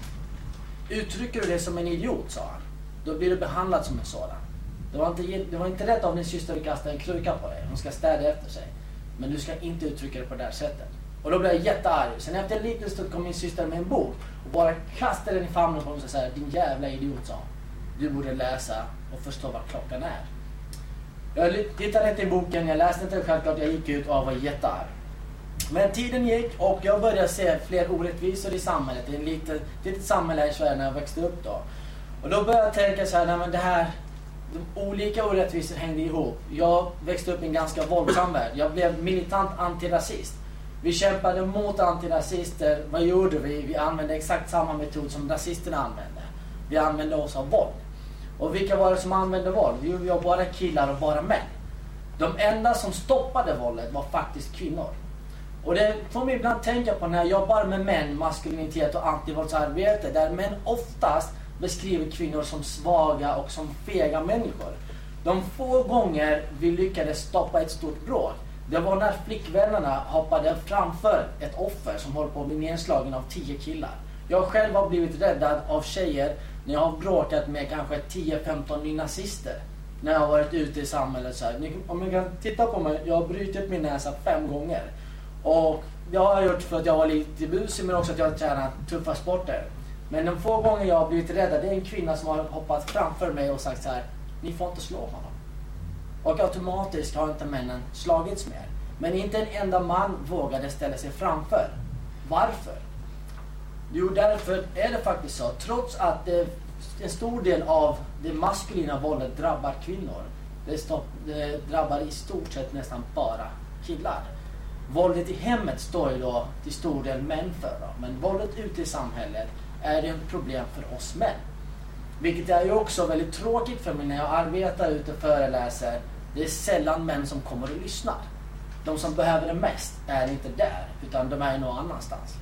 Uttrycker du dig som en idiot, sa han, då blir du behandlad som en sådan. Det var inte, det var inte rätt av din syster att kasta en kruka på dig. Hon ska städa efter sig. Men du ska inte uttrycka dig på det där sättet. Och då blev jag jättearg. Sen efter en liten stund kom min syster med en bok och bara kastade den i famnen på mig och sa din jävla idiot, sa hon. Du borde läsa och förstå vad klockan är. Jag tittade inte i boken, jag läste inte självklart, jag gick ut och var jättearg. Men tiden gick och jag började se fler orättvisor i samhället. Det är ett litet, litet samhälle här i Sverige när jag växte upp då. Och då började jag tänka så här, nej men det här, de olika orättvisor hängde ihop. Jag växte upp i en ganska våldsam värld. Jag blev militant antirasist. Vi kämpade mot antirasister. Vad gjorde vi? Vi använde exakt samma metod som rasisterna använde. Vi använde oss av våld. Och vilka var det som använde våld? Jo, vi var bara killar och bara män. De enda som stoppade våldet var faktiskt kvinnor. Och det får mig ibland tänka på när jag jobbar med män, maskulinitet och antivåldsarbete där män oftast beskriver kvinnor som svaga och som fega människor. De få gånger vi lyckades stoppa ett stort bråk, det var när flickvännerna hoppade framför ett offer som håller på att bli nedslagen av tio killar. Jag själv har blivit räddad av tjejer när jag har bråkat med kanske 10-15 nynazister. När jag har varit ute i samhället så här. Om ni kan titta på mig, jag har brutit min näsa fem gånger. Och det har jag gjort för att jag var lite busig men också att jag har tränat tuffa sporter. Men de få gånger jag har blivit räddad, det är en kvinna som har hoppat framför mig och sagt så här. Ni får inte slå honom. Och automatiskt har inte männen slagits mer. Men inte en enda man vågade ställa sig framför. Varför? Jo, därför är det faktiskt så. Trots att det, en stor del av det maskulina våldet drabbar kvinnor. Det, stopp, det drabbar i stort sett nästan bara killar. Våldet i hemmet står ju då till stor del män för. Då. Men våldet ute i samhället är ett problem för oss män. Vilket är ju också väldigt tråkigt för mig när jag arbetar ute och föreläser. Det är sällan män som kommer och lyssnar. De som behöver det mest är inte där, utan de är någon annanstans.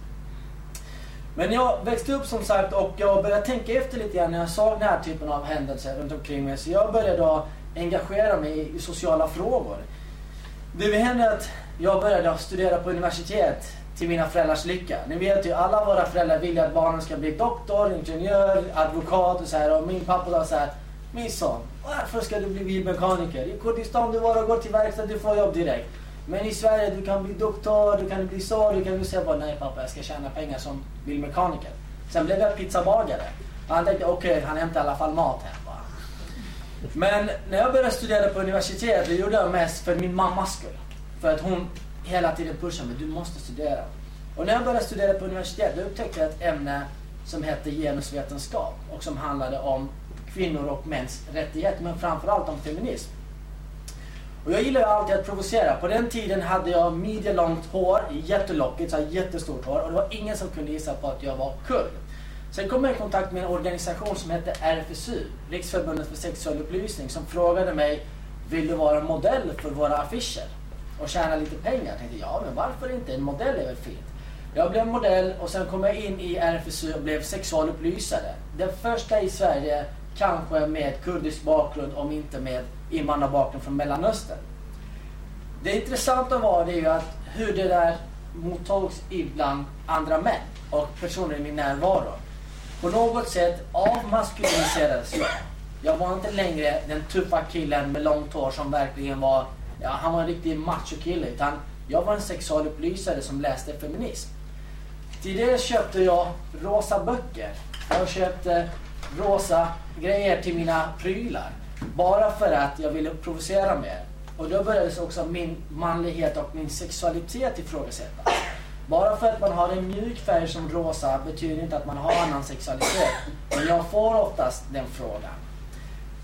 Men jag växte upp som sagt och jag började tänka efter lite grann när jag såg den här typen av händelser runt omkring mig. Så jag började då engagera mig i sociala frågor. Det hände att jag började studera på universitet till mina föräldrars lycka. Ni vet ju, alla våra föräldrar vill att barnen ska bli doktor, ingenjör, advokat och så här. Och min pappa sa så här, min son, varför ska du bli bilmekaniker? I Kurdistan du bara går till verkstad, du får jobb direkt. Men i Sverige, du kan bli doktor, du kan bli så, du kan bli så. bara, nej pappa, jag ska tjäna pengar som bilmekaniker. Sen blev jag pizzabagare. Han tänkte, okej, okay, han hämtar i alla fall mat här Va? Men när jag började studera på universitet, det gjorde jag mest för min mammas skull. För att hon hela tiden pushade mig, du måste studera. Och när jag började studera på universitet, då upptäckte jag ett ämne som hette genusvetenskap och som handlade om kvinnor och mäns rättigheter, men framförallt om feminism. Och jag gillar ju alltid att provocera. På den tiden hade jag midjelångt hår, jättelockigt, så jättestort hår. Och det var ingen som kunde gissa på att jag var kurd. Sen kom jag i kontakt med en organisation som hette RFSU, Riksförbundet för sexuell upplysning, som frågade mig Vill du vara modell för våra affischer? Och tjäna lite pengar. Jag tänkte, ja men varför inte? En modell är väl fint? Jag blev modell och sen kom jag in i RFSU och blev sexualupplysare. Den första i Sverige, kanske med kurdisk bakgrund, om inte med invandrarbakgrund från Mellanöstern. Det intressanta var det ju att hur det där mottogs ibland andra män och personer i min närvaro. På något sätt avmaskuliniserades jag. Jag var inte längre den tuffa killen med långt hår som verkligen var, ja han var en riktig machokille. Utan jag var en sexualupplysare som läste feminism. Tidigare köpte jag rosa böcker. Jag köpte rosa grejer till mina prylar. Bara för att jag ville provocera mer. Och då började också min manlighet och min sexualitet ifrågasättas. Bara för att man har en mjuk färg som rosa betyder inte att man har annan sexualitet. Men jag får oftast den frågan.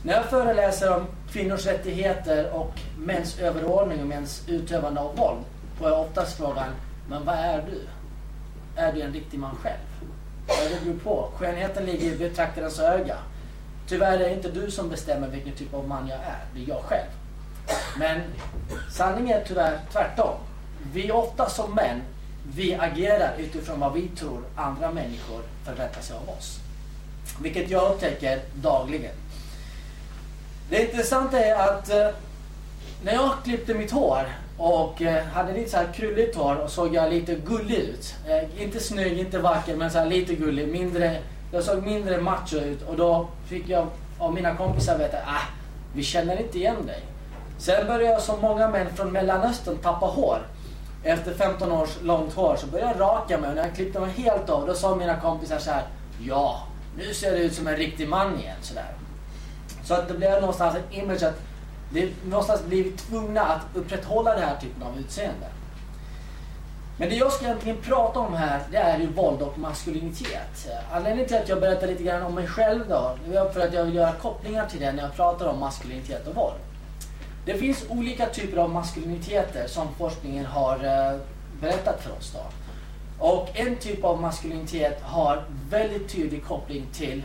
När jag föreläser om kvinnors rättigheter och mäns överordning och mäns utövande av våld får jag oftast frågan, men vad är du? Är du en riktig man själv? Ja, det beror på. Skönheten ligger i betraktarens öga. Tyvärr är det inte du som bestämmer vilken typ av man jag är. Det är jag själv. Men sanningen är tyvärr tvärtom. Vi ofta som män, vi agerar utifrån vad vi tror andra människor förväntar sig av oss. Vilket jag upptäcker dagligen. Det intressanta är att eh, när jag klippte mitt hår och eh, hade lite så här krulligt hår och såg jag lite gullig ut. Eh, inte snygg, inte vacker, men så här lite gullig. Mindre, jag såg mindre macho ut och då fick jag av mina kompisar veta att ah, vi känner inte igen dig. Sen började jag som många män från Mellanöstern tappa hår. Efter 15 års långt hår så började jag raka mig och när jag klippte mig helt av då sa mina kompisar så här Ja, nu ser du ut som en riktig man igen. Så, där. så att det blev någonstans en image att det någonstans blivit tvungna att upprätthålla den här typen av utseende. Men det jag ska egentligen prata om här, det är ju våld och maskulinitet. Anledningen till att jag berättar lite grann om mig själv då, det är för att jag vill göra kopplingar till det när jag pratar om maskulinitet och våld. Det finns olika typer av maskuliniteter som forskningen har eh, berättat för oss. Då. Och en typ av maskulinitet har väldigt tydlig koppling till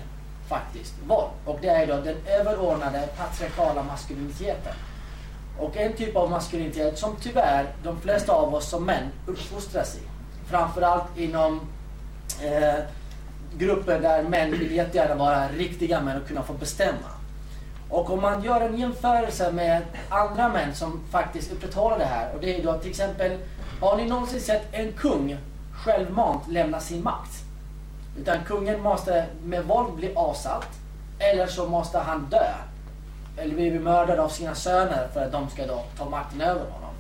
faktiskt våld. Och det är då den överordnade patriarkala maskuliniteten. Och en typ av maskulinitet som tyvärr de flesta av oss som män uppfostras i. Framförallt inom eh, grupper där män vill jättegärna vara riktiga män och kunna få bestämma. Och om man gör en jämförelse med andra män som faktiskt upprätthåller det här. Och det är då till exempel, har ni någonsin sett en kung självmant lämna sin makt? Utan kungen måste med våld bli avsatt. Eller så måste han dö. Eller bli mördad av sina söner för att de ska då ta makten över honom.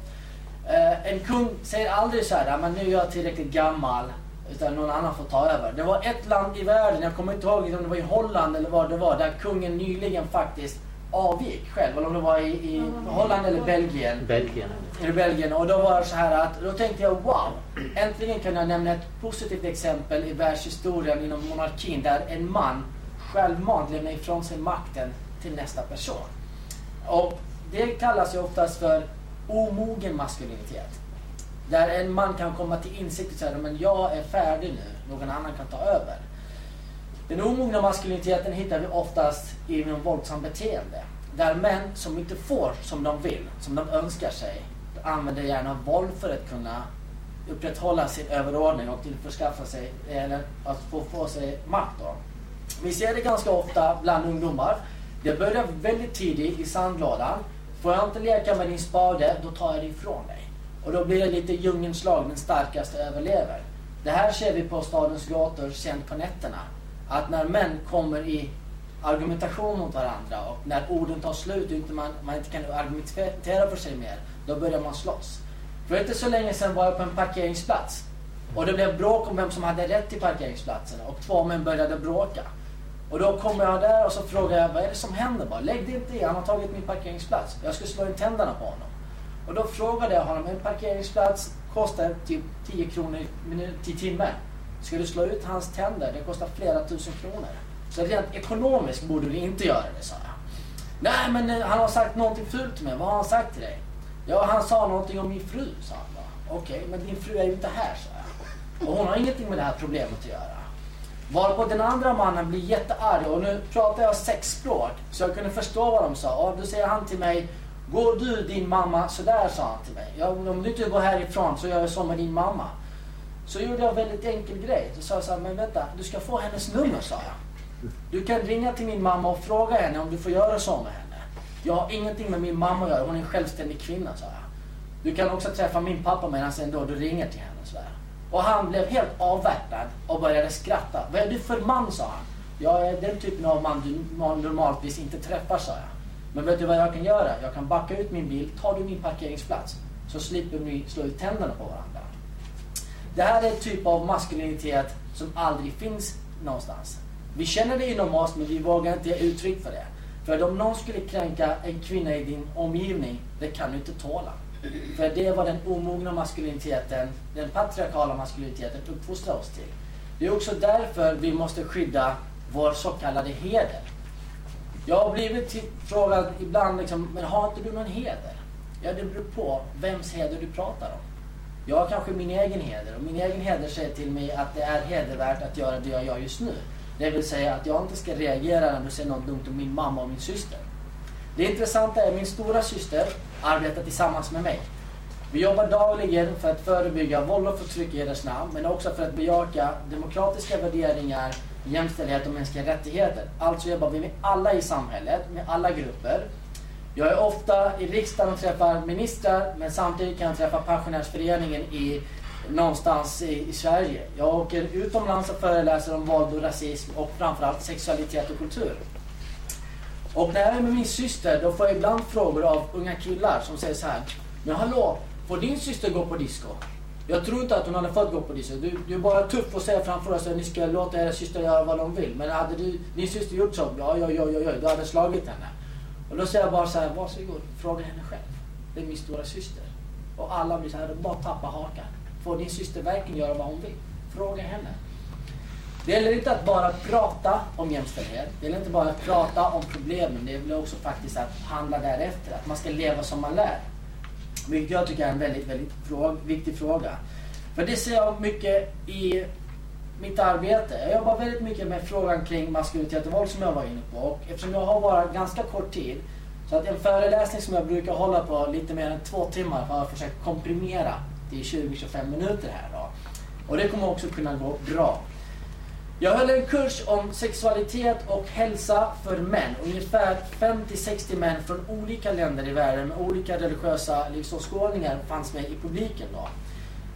Eh, en kung säger aldrig så här, men nu är jag tillräckligt gammal. Utan någon annan får ta över. Det var ett land i världen, jag kommer inte ihåg om det var i Holland eller vad det var, där kungen nyligen faktiskt avgick själv. Eller om det var i, i Holland eller Belgien. Belgien. I Belgien. Och då var det så här att, då tänkte jag wow, äntligen kan jag nämna ett positivt exempel i världshistorien inom monarkin där en man självmant lämnar ifrån sig makten till nästa person. Och det kallas ju oftast för omogen maskulinitet. Där en man kan komma till insikt och säga men jag är färdig nu, någon annan kan ta över. Den omogna maskuliniteten hittar vi oftast inom våldsamt beteende. Där män som inte får som de vill, som de önskar sig, använder gärna våld för att kunna upprätthålla sin överordning och tillförskaffa sig, eller att få, få sig makt. Då. Vi ser det ganska ofta bland ungdomar. Det börjar väldigt tidigt i sandlådan. Får jag inte leka med din spade, då tar jag det ifrån dig. Och då blir det lite djungelns lag, den starkaste överlever. Det här ser vi på stadens gator sent på nätterna. Att när män kommer i argumentation mot varandra och när orden tar slut och man, man inte kan argumentera för sig mer, då börjar man slåss. För inte så länge sedan var jag på en parkeringsplats och det blev bråk om vem som hade rätt till parkeringsplatsen och två män började bråka. Och då kommer jag där och så frågar jag vad är det som händer? Bara, Lägg det inte i, han har tagit min parkeringsplats. Jag ska slå in tänderna på honom. Och då frågade jag honom, en parkeringsplats kostar typ 10 kronor i timmen. Ska du slå ut hans tänder? Det kostar flera tusen kronor. Så rent ekonomiskt borde du inte göra det, sa jag. Nej, men eh, han har sagt någonting fult till mig. Vad har han sagt till dig? Ja, han sa någonting om min fru, sa han. Okej, okay, men din fru är ju inte här, sa jag. Och hon har ingenting med det här problemet att göra. Varpå den andra mannen blir jättearg och nu pratar jag sexspråk så jag kunde förstå vad de sa. Och då säger han till mig Går du din mamma sådär, sa han till mig. Ja, om du inte går härifrån så gör jag så med din mamma. Så gjorde jag en väldigt enkel grej. Då sa jag så här, men vänta, du ska få hennes nummer, sa jag. Du kan ringa till min mamma och fråga henne om du får göra så med henne. Jag har ingenting med min mamma att göra, hon är en självständig kvinna, sa jag. Du kan också träffa min pappa medan ändå du ringer till henne, så här. Och han blev helt avvärtad och började skratta. Vad är du för man, sa han. Jag är den typen av man du normaltvis inte träffar, sa jag. Men vet du vad jag kan göra? Jag kan backa ut min bil, tar du min parkeringsplats så slipper ni slå ut tänderna på varandra. Det här är en typ av maskulinitet som aldrig finns någonstans. Vi känner det inom oss men vi vågar inte ge uttryck för det. För om någon skulle kränka en kvinna i din omgivning, det kan du inte tåla. För det var den omogna maskuliniteten, den patriarkala maskuliniteten uppfostrar oss till. Det är också därför vi måste skydda vår så kallade heder. Jag har blivit frågad ibland, liksom, men har inte du någon heder? Ja, det beror på vems heder du pratar om. Jag har kanske min egen heder och min egen heder säger till mig att det är hedervärt att göra det jag gör just nu. Det vill säga att jag inte ska reagera när du säger något dumt om min mamma och min syster. Det intressanta är att min stora syster arbetar tillsammans med mig. Vi jobbar dagligen för att förebygga våld och förtryck i deras namn, men också för att bejaka demokratiska värderingar, jämställdhet och mänskliga rättigheter. Alltså jobbar vi med alla i samhället, med alla grupper. Jag är ofta i riksdagen och träffar ministrar, men samtidigt kan jag träffa pensionärsföreningen i, någonstans i, i Sverige. Jag åker utomlands och föreläser om våld och rasism och framförallt sexualitet och kultur. Och när jag är med min syster då får jag ibland frågor av unga killar som säger så här. Men hallå, får din syster gå på disco? Jag tror inte att hon hade fått gå på disco. Du, du är bara tuff och säger framför oss att ni ska låta era syster göra vad de vill. Men hade du, din syster gjort så, ja, ja, ja, ja, ja, du hade slagit henne. Och då säger jag bara så här, varsågod, fråga henne själv. Det är min stora syster. Och alla blir så här, bara tappa hakan. Får din syster verkligen göra vad hon vill? Fråga henne. Det gäller inte att bara prata om jämställdhet. Det gäller inte bara att prata om problemen. Det gäller också faktiskt att handla därefter. Att man ska leva som man lär. Vilket jag tycker är en väldigt, väldigt fråga, viktig fråga. För det ser jag mycket i mitt arbete. Jag jobbar väldigt mycket med frågan kring maskulinitet och våld som jag var inne på. Och eftersom jag har bara ganska kort tid så att en föreläsning som jag brukar hålla på lite mer än två timmar har jag försökt komprimera till 20-25 minuter här då. Och det kommer också kunna gå bra. Jag höll en kurs om sexualitet och hälsa för män. Ungefär 50-60 män från olika länder i världen med olika religiösa livsåskådningar fanns med i publiken då.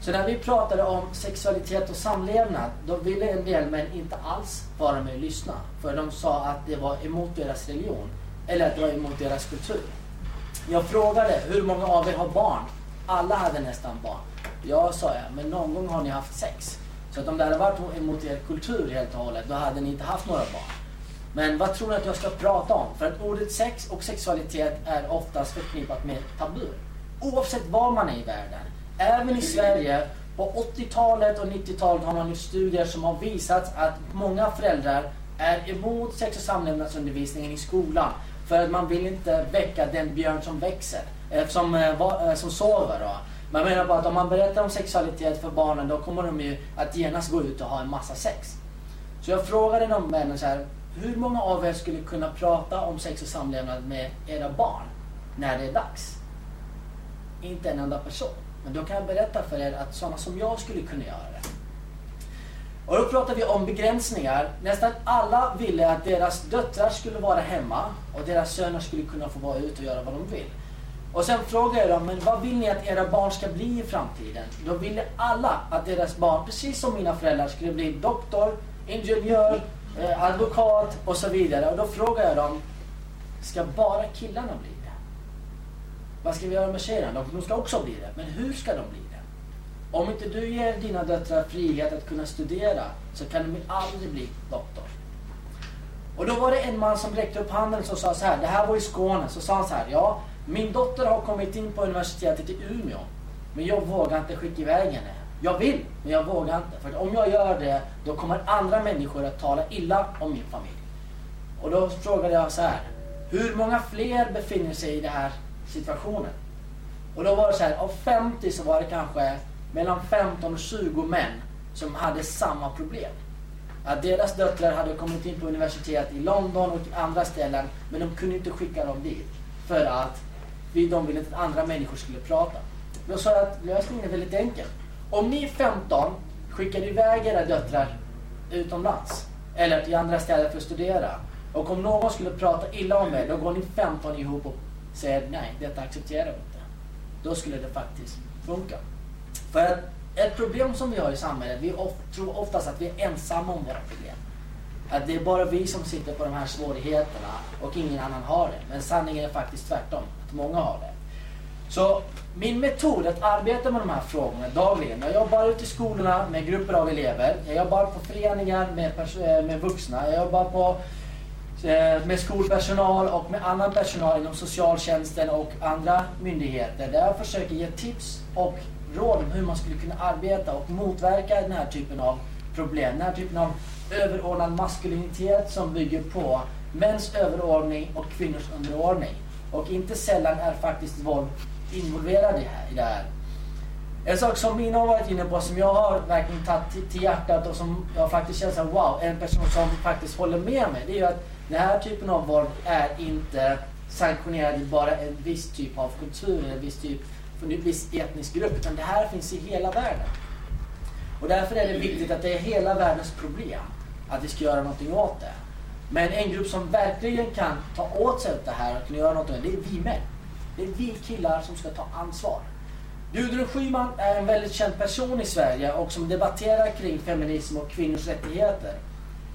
Så när vi pratade om sexualitet och samlevnad, då ville en del män inte alls vara med och lyssna. För de sa att det var emot deras religion. Eller att det var emot deras kultur. Jag frågade, hur många av er har barn? Alla hade nästan barn. Ja, sa jag, men någon gång har ni haft sex. Så att om det hade varit emot er kultur helt och hållet, då hade ni inte haft några barn. Men vad tror ni att jag ska prata om? För att ordet sex och sexualitet är oftast förknippat med tabu. Oavsett var man är i världen. Även i Sverige, på 80-talet och 90-talet har man gjort studier som har visat att många föräldrar är emot sex och samlevnadsundervisningen i skolan. För att man vill inte väcka den björn som växer, eh, som, eh, eh, som sover. Då. Man menar bara att om man berättar om sexualitet för barnen då kommer de ju att genast gå ut och ha en massa sex. Så jag frågade de männen så här, hur många av er skulle kunna prata om sex och samlevnad med era barn när det är dags? Inte en enda person. Men då kan jag berätta för er att sådana som jag skulle kunna göra det. Och då pratar vi om begränsningar. Nästan alla ville att deras döttrar skulle vara hemma och deras söner skulle kunna få vara ute och göra vad de vill. Och sen frågade jag dem, men vad vill ni att era barn ska bli i framtiden? Då ville alla att deras barn, precis som mina föräldrar, skulle bli doktor, ingenjör, eh, advokat och så vidare. Och då frågade jag dem, ska bara killarna bli det? Vad ska vi göra med tjejerna? De ska också bli det, men hur ska de bli det? Om inte du ger dina döttrar frihet att kunna studera så kan de aldrig bli doktor. Och då var det en man som räckte upp handen och sa så här, det här var i Skåne, så sa han så här, ja min dotter har kommit in på universitetet i Umeå. Men jag vågar inte skicka iväg henne. Jag vill, men jag vågar inte. För om jag gör det, då kommer andra människor att tala illa om min familj. Och då frågade jag så här. Hur många fler befinner sig i den här situationen? Och då var det så här, av 50 så var det kanske mellan 15 och 20 män som hade samma problem. Att deras döttrar hade kommit in på universitet i London och andra ställen, men de kunde inte skicka dem dit. För att de ville att andra människor skulle prata. Då sa jag att lösningen är väldigt enkel. Om ni 15 skickar iväg era döttrar utomlands eller till andra städer för att studera. Och om någon skulle prata illa om er, då går ni 15 ihop och säger nej, detta accepterar vi inte. Då skulle det faktiskt funka. För att ett problem som vi har i samhället, vi of, tror oftast att vi är ensamma om våra problem. Att det är bara vi som sitter på de här svårigheterna och ingen annan har det. Men sanningen är faktiskt tvärtom, många har det. Så min metod att arbeta med de här frågorna dagligen. Jag jobbar ute i skolorna med grupper av elever. Jag jobbar på föreningar med, eh, med vuxna. Jag jobbar på, eh, med skolpersonal och med annan personal inom socialtjänsten och andra myndigheter. Där jag försöker ge tips och råd om hur man skulle kunna arbeta och motverka den här typen av problem. Den här typen av överordnad maskulinitet som bygger på mäns överordning och kvinnors underordning. Och inte sällan är faktiskt våld involverad i det här. En sak som Mina har varit inne på som jag har verkligen tagit till hjärtat och som jag faktiskt känner såhär, wow, en person som faktiskt håller med mig. Det är ju att den här typen av våld är inte sanktionerad i bara en viss typ av kultur, en viss typ, för en viss etnisk grupp. Utan det här finns i hela världen. Och därför är det viktigt att det är hela världens problem. Att vi ska göra någonting åt det. Men en grupp som verkligen kan ta åt sig det här och kan göra något det, det är vi män. Det är vi killar som ska ta ansvar. Gudrun Schyman är en väldigt känd person i Sverige och som debatterar kring feminism och kvinnors rättigheter.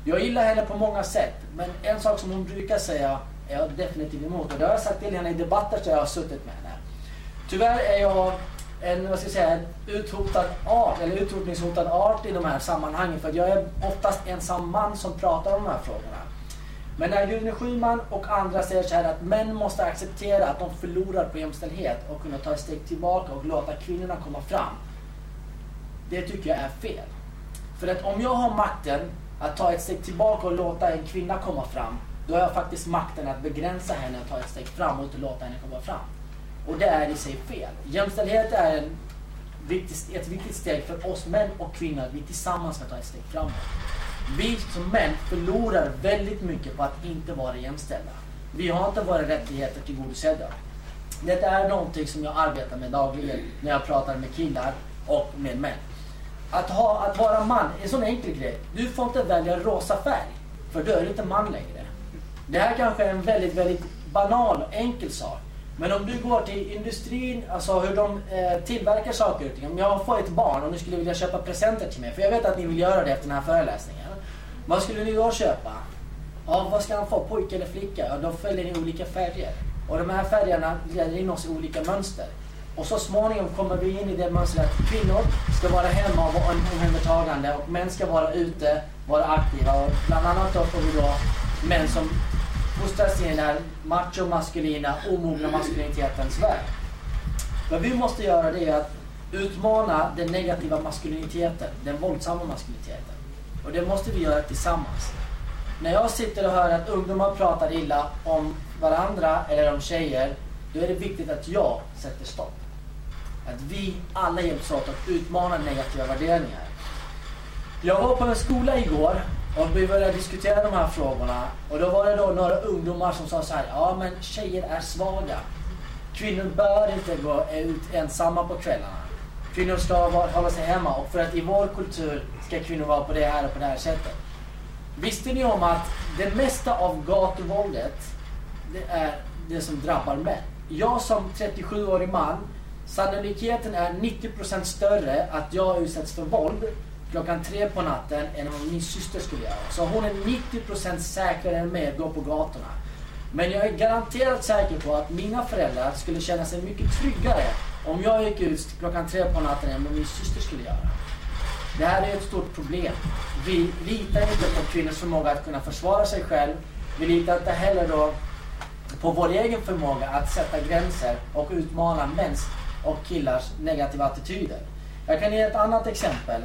Jag gillar henne på många sätt, men en sak som hon brukar säga är jag definitivt emot. Och det har jag sagt till henne i debatter där jag har suttit med henne. Tyvärr är jag en, vad ska jag säga, en uthotad art, eller utrotningshotad art i de här sammanhangen. För jag är oftast ensam man som pratar om de här frågorna. Men när Gudrun Schyman och andra säger så här att män måste acceptera att de förlorar på jämställdhet och kunna ta ett steg tillbaka och låta kvinnorna komma fram. Det tycker jag är fel. För att om jag har makten att ta ett steg tillbaka och låta en kvinna komma fram, då har jag faktiskt makten att begränsa henne att ta ett steg framåt och låta henne komma fram. Och det är i sig fel. Jämställdhet är en viktig, ett viktigt steg för oss män och kvinnor att vi tillsammans ska ta ett steg framåt. Vi som män förlorar väldigt mycket på att inte vara jämställda. Vi har inte våra rättigheter tillgodosedda. Det är någonting som jag arbetar med dagligen när jag pratar med killar och med män. Att, ha, att vara man är en sån enkel grej. Du får inte välja rosa färg, för då är du inte man längre. Det här kanske är en väldigt, väldigt banal och enkel sak. Men om du går till industrin, alltså hur de eh, tillverkar saker och ting. Om jag får ett barn och ni skulle vilja köpa presenter till mig, för jag vet att ni vill göra det efter den här föreläsningen. Vad skulle ni då köpa? Ja, vad ska han få? Pojke eller flicka? Ja, de följer i olika färger. Och de här färgerna leder in oss i olika mönster. Och så småningom kommer vi in i det mönstret att kvinnor ska vara hemma och vara omhändertagande och män ska vara ute, vara aktiva. Och bland annat då får vi då män som fostras i den här macho-maskulina, omogna maskulinitetens värld. Vad vi måste göra det är att utmana den negativa maskuliniteten, den våldsamma maskuliniteten. Och det måste vi göra tillsammans. När jag sitter och hör att ungdomar pratar illa om varandra eller om tjejer, då är det viktigt att jag sätter stopp. Att vi alla hjälps åt att utmana negativa värderingar. Jag var på en skola igår och vi började diskutera de här frågorna. Och då var det då några ungdomar som sa så här, ja men tjejer är svaga. Kvinnor bör inte gå ut ensamma på kvällarna. Kvinnor ska hålla sig hemma och för att i vår kultur ska kvinnor vara på det här och på det här sättet. Visste ni om att det mesta av gatuvåldet det är det som drabbar män? Jag som 37-årig man, sannolikheten är 90% större att jag utsätts för våld klockan tre på natten än vad min syster skulle göra. Så hon är 90% säkrare än mig att gå på gatorna. Men jag är garanterat säker på att mina föräldrar skulle känna sig mycket tryggare om jag gick ut klockan tre på natten än vad min syster skulle göra. Det här är ett stort problem. Vi litar inte på kvinnors förmåga att kunna försvara sig själv. Vi litar inte heller då på vår egen förmåga att sätta gränser och utmana mäns och killars negativa attityder. Jag kan ge ett annat exempel.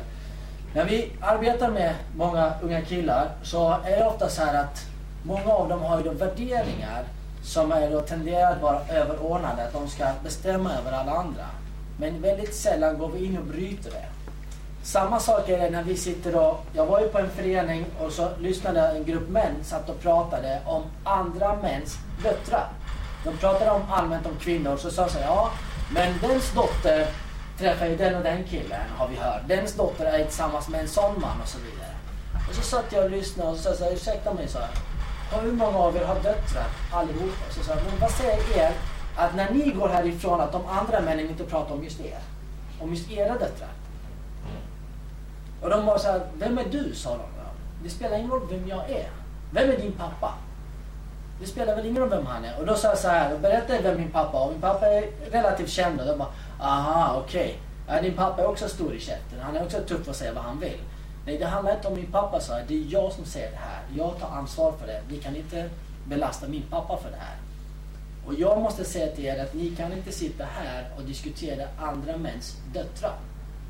När vi arbetar med många unga killar så är det ofta så här att många av dem har ju då värderingar som är då tenderar att vara överordnade, att de ska bestämma över alla andra. Men väldigt sällan går vi in och bryter det. Samma sak är det när vi sitter och, jag var ju på en förening och så lyssnade en grupp män satt och pratade om andra mäns döttrar. De pratade om allmänt om kvinnor så sa så ja men dens dotter träffar ju den och den killen har vi hört. Dens dotter är tillsammans med en sån man och så vidare. Och så satt jag och lyssnade och så sa ursäkta mig så här hur många av er har döttrar? Allihopa. Så sa men vad säger er att när ni går härifrån att de andra männen inte pratar om just er? Om just era döttrar? Och de var så här, vem är du? sa de. Det spelar ingen roll vem jag är. Vem är din pappa? Det spelar väl ingen roll vem han är. Och då sa jag så här, berättade vem min pappa var. Min pappa är relativt känd och de bara, aha, okej. Ja, din pappa är också stor i käften. Han är också tuff och säger vad han vill. Nej, det handlar inte om min pappa, sa jag. Det är jag som säger det här. Jag tar ansvar för det. Ni kan inte belasta min pappa för det här. Och jag måste säga till er att ni kan inte sitta här och diskutera andra mäns döttrar.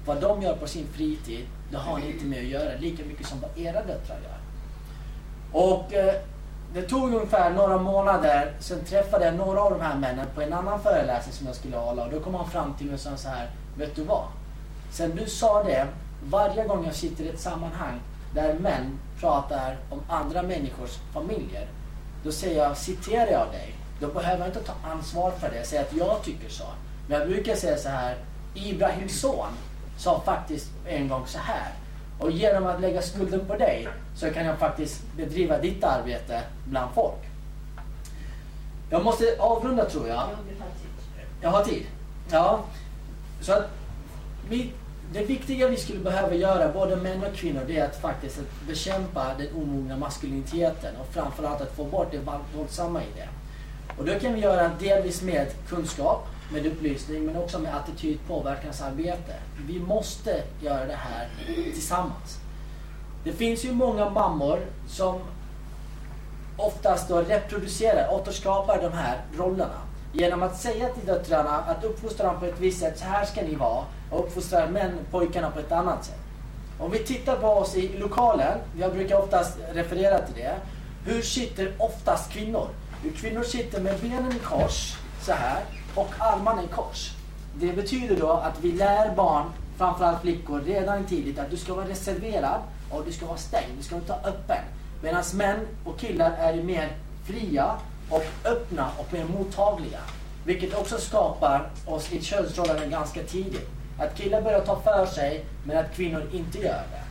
Vad de gör på sin fritid, det har ni inte med att göra lika mycket som vad era döttrar gör. Och eh, det tog ungefär några månader, sen träffade jag några av de här männen på en annan föreläsning som jag skulle hålla och då kom han fram till mig och sa så här, vet du vad? Sen du sa det, varje gång jag sitter i ett sammanhang där män pratar om andra människors familjer, då säger jag, citerar jag dig, då behöver jag inte ta ansvar för det, säga att jag tycker så. Men jag brukar säga så här, Ibrahims son sa faktiskt en gång så här. Och genom att lägga skulden på dig så kan jag faktiskt bedriva ditt arbete bland folk. Jag måste avrunda tror jag. Jag har tid. Ja. Så att vi, det viktiga vi skulle behöva göra, både män och kvinnor, det är att faktiskt att bekämpa den omogna maskuliniteten och framförallt att få bort det våldsamma i det. Och det kan vi göra delvis med kunskap, med upplysning, men också med attitydpåverkansarbete. Vi måste göra det här tillsammans. Det finns ju många mammor som oftast då reproducerar, återskapar de här rollerna. Genom att säga till döttrarna att uppfostra dem på ett visst sätt, så här ska ni vara. Och uppfostrar män, pojkarna på ett annat sätt. Om vi tittar på oss i lokalen, jag brukar oftast referera till det. Hur sitter oftast kvinnor? Kvinnor sitter med benen i kors, så här, och armarna i kors. Det betyder då att vi lär barn, framförallt flickor, redan tidigt att du ska vara reserverad och du ska vara stängd, du ska inte vara öppen. Medan män och killar är mer fria och öppna och mer mottagliga. Vilket också skapar oss i könsrollen ganska tidigt. Att killar börjar ta för sig, men att kvinnor inte gör det.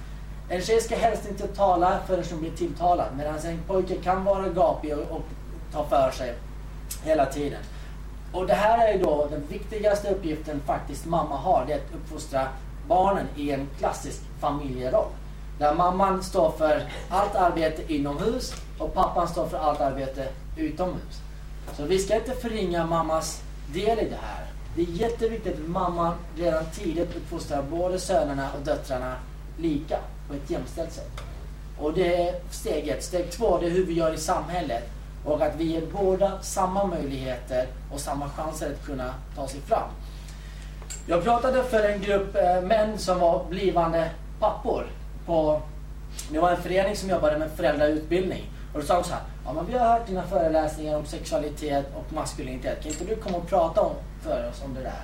En tjej ska helst inte tala förrän hon blir tilltalad, medan en pojke kan vara gapig och, och ta för sig hela tiden. Och det här är då den viktigaste uppgiften faktiskt mamma har, det är att uppfostra barnen i en klassisk familjeroll. Där mamman står för allt arbete inomhus och pappan står för allt arbete utomhus. Så vi ska inte förringa mammas del i det här. Det är jätteviktigt att mamman redan tidigt uppfostrar både sönerna och döttrarna lika på ett jämställt sätt. Och det är steg ett. Steg två, det är hur vi gör i samhället. Och att vi ger båda samma möjligheter och samma chanser att kunna ta sig fram. Jag pratade för en grupp eh, män som var blivande pappor. På, det var en förening som jobbade med föräldrautbildning. Och då sa de så här, ja men vi har hört dina föreläsningar om sexualitet och maskulinitet. Kan inte du komma och prata om, för oss om det där?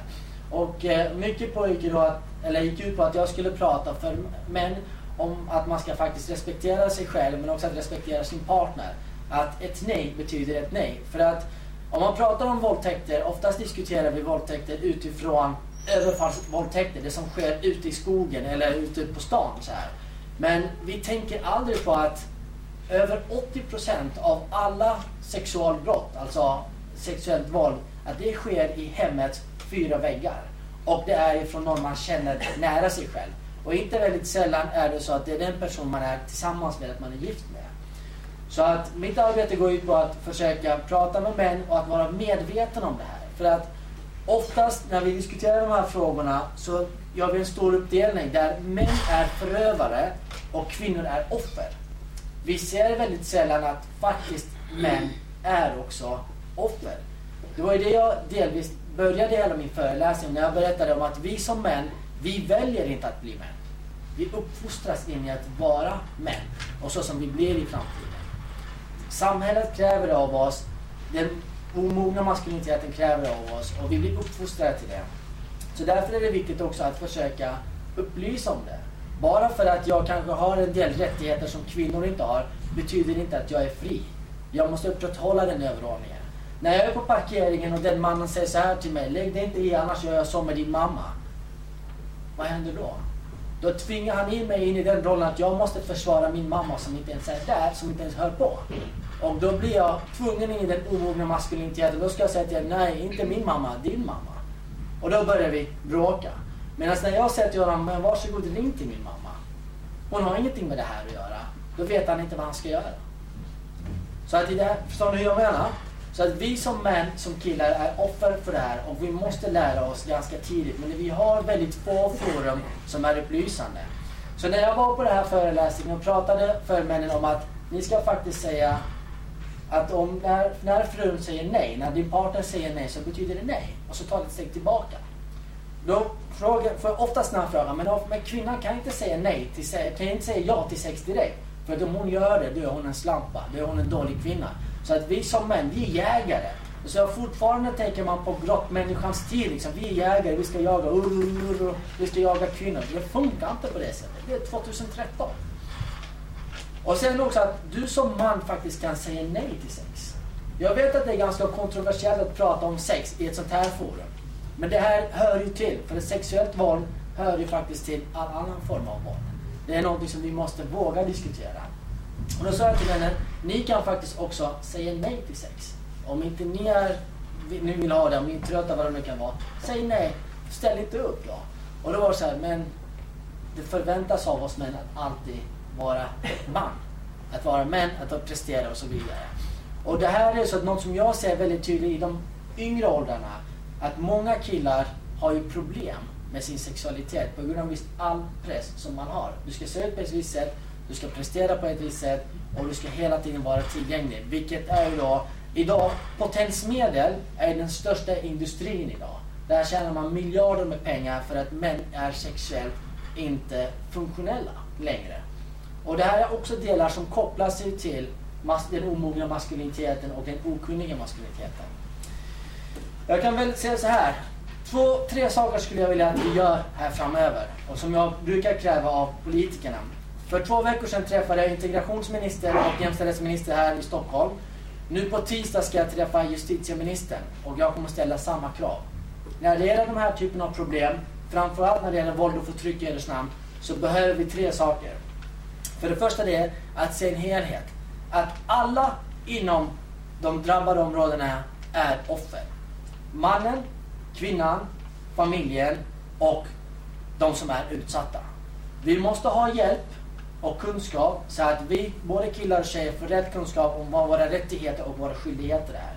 Och eh, mycket pågick då att, eller gick ut på att jag skulle prata för män om att man ska faktiskt respektera sig själv men också att respektera sin partner att ett nej betyder ett nej. För att om man pratar om våldtäkter, oftast diskuterar vi våldtäkter utifrån överfallsvåldtäkter, det som sker ute i skogen eller ute på stan. Så här. Men vi tänker aldrig på att över 80% av alla sexualbrott, alltså sexuellt våld, att det sker i hemmets fyra väggar. Och det är från någon man känner nära sig själv. Och inte väldigt sällan är det så att det är den person man är tillsammans med, att man är gift med. Så att mitt arbete går ut på att försöka prata med män och att vara medveten om det här. För att oftast när vi diskuterar de här frågorna så gör vi en stor uppdelning där män är förövare och kvinnor är offer. Vi ser väldigt sällan att faktiskt män är också offer. Det var ju det jag delvis började hela min föreläsning när jag berättade om att vi som män, vi väljer inte att bli män. Vi uppfostras in i att vara män och så som vi blir i framtiden. Samhället kräver av oss, den omogna maskuliniteten kräver av oss och vi blir uppfostrade till det. Så därför är det viktigt också att försöka upplysa om det. Bara för att jag kanske har en del rättigheter som kvinnor inte har betyder inte att jag är fri. Jag måste upprätthålla den överordningen. När jag är på parkeringen och den mannen säger så här till mig, lägg dig inte i annars gör jag så med din mamma. Vad händer då? Då tvingar han in mig in i den rollen att jag måste försvara min mamma som inte ens är där, som inte ens hör på. Och då blir jag tvungen in i den omogna maskuliniteten. Då ska jag säga till henne, nej inte min mamma, din mamma. Och då börjar vi bråka. Medan när jag säger till honom, men varsågod ring till min mamma. Hon har ingenting med det här att göra. Då vet han inte vad han ska göra. Så att i det här, förstår ni hur jag menar? Så att vi som män, som killar, är offer för det här och vi måste lära oss ganska tidigt. Men vi har väldigt få forum som är upplysande. Så när jag var på den här föreläsningen och pratade för männen om att ni ska faktiskt säga att om när, när frun säger nej, när din partner säger nej så betyder det nej. Och så tar det ett steg tillbaka. Då frågar, för oftast när här frågar, men, men kvinnan kan inte säga nej till kan inte säga ja till sex direkt. För att om hon gör det, då är hon en slampa. Då är hon en dålig kvinna. Så att vi som män, vi är jägare. Så fortfarande tänker man på grottmänniskans tid. Liksom. Vi är jägare, vi ska jaga ur, ur, ur, vi ska jaga kvinnor. Det funkar inte på det sättet. Det är 2013. Och sen också att du som man faktiskt kan säga nej till sex. Jag vet att det är ganska kontroversiellt att prata om sex i ett sånt här forum. Men det här hör ju till, för ett sexuellt våld hör ju faktiskt till all annan form av våld. Det är någonting som vi måste våga diskutera. Och då sa jag till henne, ni kan faktiskt också säga nej till sex. Om inte ni är, nu vill ha det, om ni är trötta, vad det nu kan vara. Säg nej, ställ inte upp då. Och då var det så här, men det förväntas av oss män att alltid vara man. Att vara män, att prestera och så vidare. Och det här är så att något som jag ser väldigt tydligt i de yngre åldrarna. Att många killar har ju problem med sin sexualitet på grund av visst all press som man har. Du ska se ut på ett visst sätt, du ska prestera på ett visst sätt och du ska hela tiden vara tillgänglig. Vilket är ju då, idag, potensmedel är den största industrin idag. Där tjänar man miljarder med pengar för att män är sexuellt inte funktionella längre. Och det här är också delar som kopplar sig till den omogna maskuliniteten och den okunniga maskuliniteten. Jag kan väl säga så här. Två, tre saker skulle jag vilja att vi gör här framöver och som jag brukar kräva av politikerna. För två veckor sedan träffade jag integrationsminister och jämställdhetsminister här i Stockholm. Nu på tisdag ska jag träffa justitieministern och jag kommer ställa samma krav. När det gäller de här typen av problem, framförallt när det gäller våld och förtryck i eders namn, så behöver vi tre saker. För det första det är att se en helhet. Att alla inom de drabbade områdena är offer. Mannen, kvinnan, familjen och de som är utsatta. Vi måste ha hjälp och kunskap så att vi, både killar och tjejer, får rätt kunskap om vad våra rättigheter och våra skyldigheter är.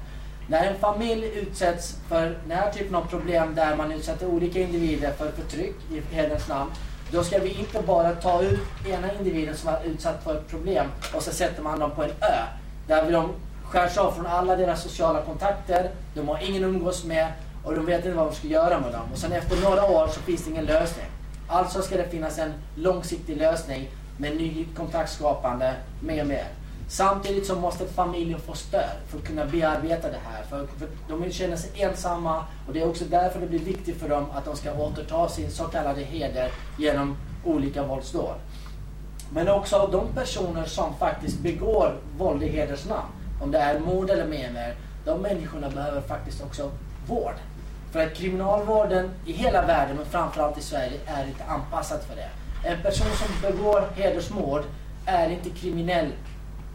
När en familj utsätts för den här typen av problem där man utsätter olika individer för förtryck i hederns namn, då ska vi inte bara ta ut ena individen som är utsatt för ett problem och så sätter man dem på en ö. Där de skärs av från alla deras sociala kontakter, de har ingen umgås med och de vet inte vad de ska göra med dem. Och sen efter några år så finns det ingen lösning. Alltså ska det finnas en långsiktig lösning med ny kontaktskapande mer och mer. Samtidigt så måste familjen få stöd för att kunna bearbeta det här. För, för de känner sig ensamma och det är också därför det blir viktigt för dem att de ska återta sin så kallade heder genom olika våldsdåd. Men också de personer som faktiskt begår våld i heders namn, om det är mord eller mer, de människorna behöver faktiskt också vård. För att kriminalvården i hela världen, men framförallt i Sverige, är inte anpassad för det. En person som begår hedersmord är inte kriminell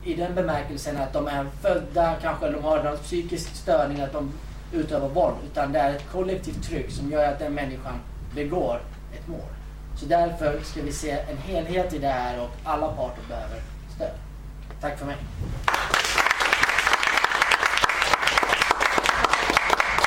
i den bemärkelsen att de är födda, kanske de har någon psykisk störning, att de utövar våld. Utan det är ett kollektivt tryck som gör att den människan begår ett mord. Så därför ska vi se en helhet i det här och alla parter behöver stöd. Tack för mig.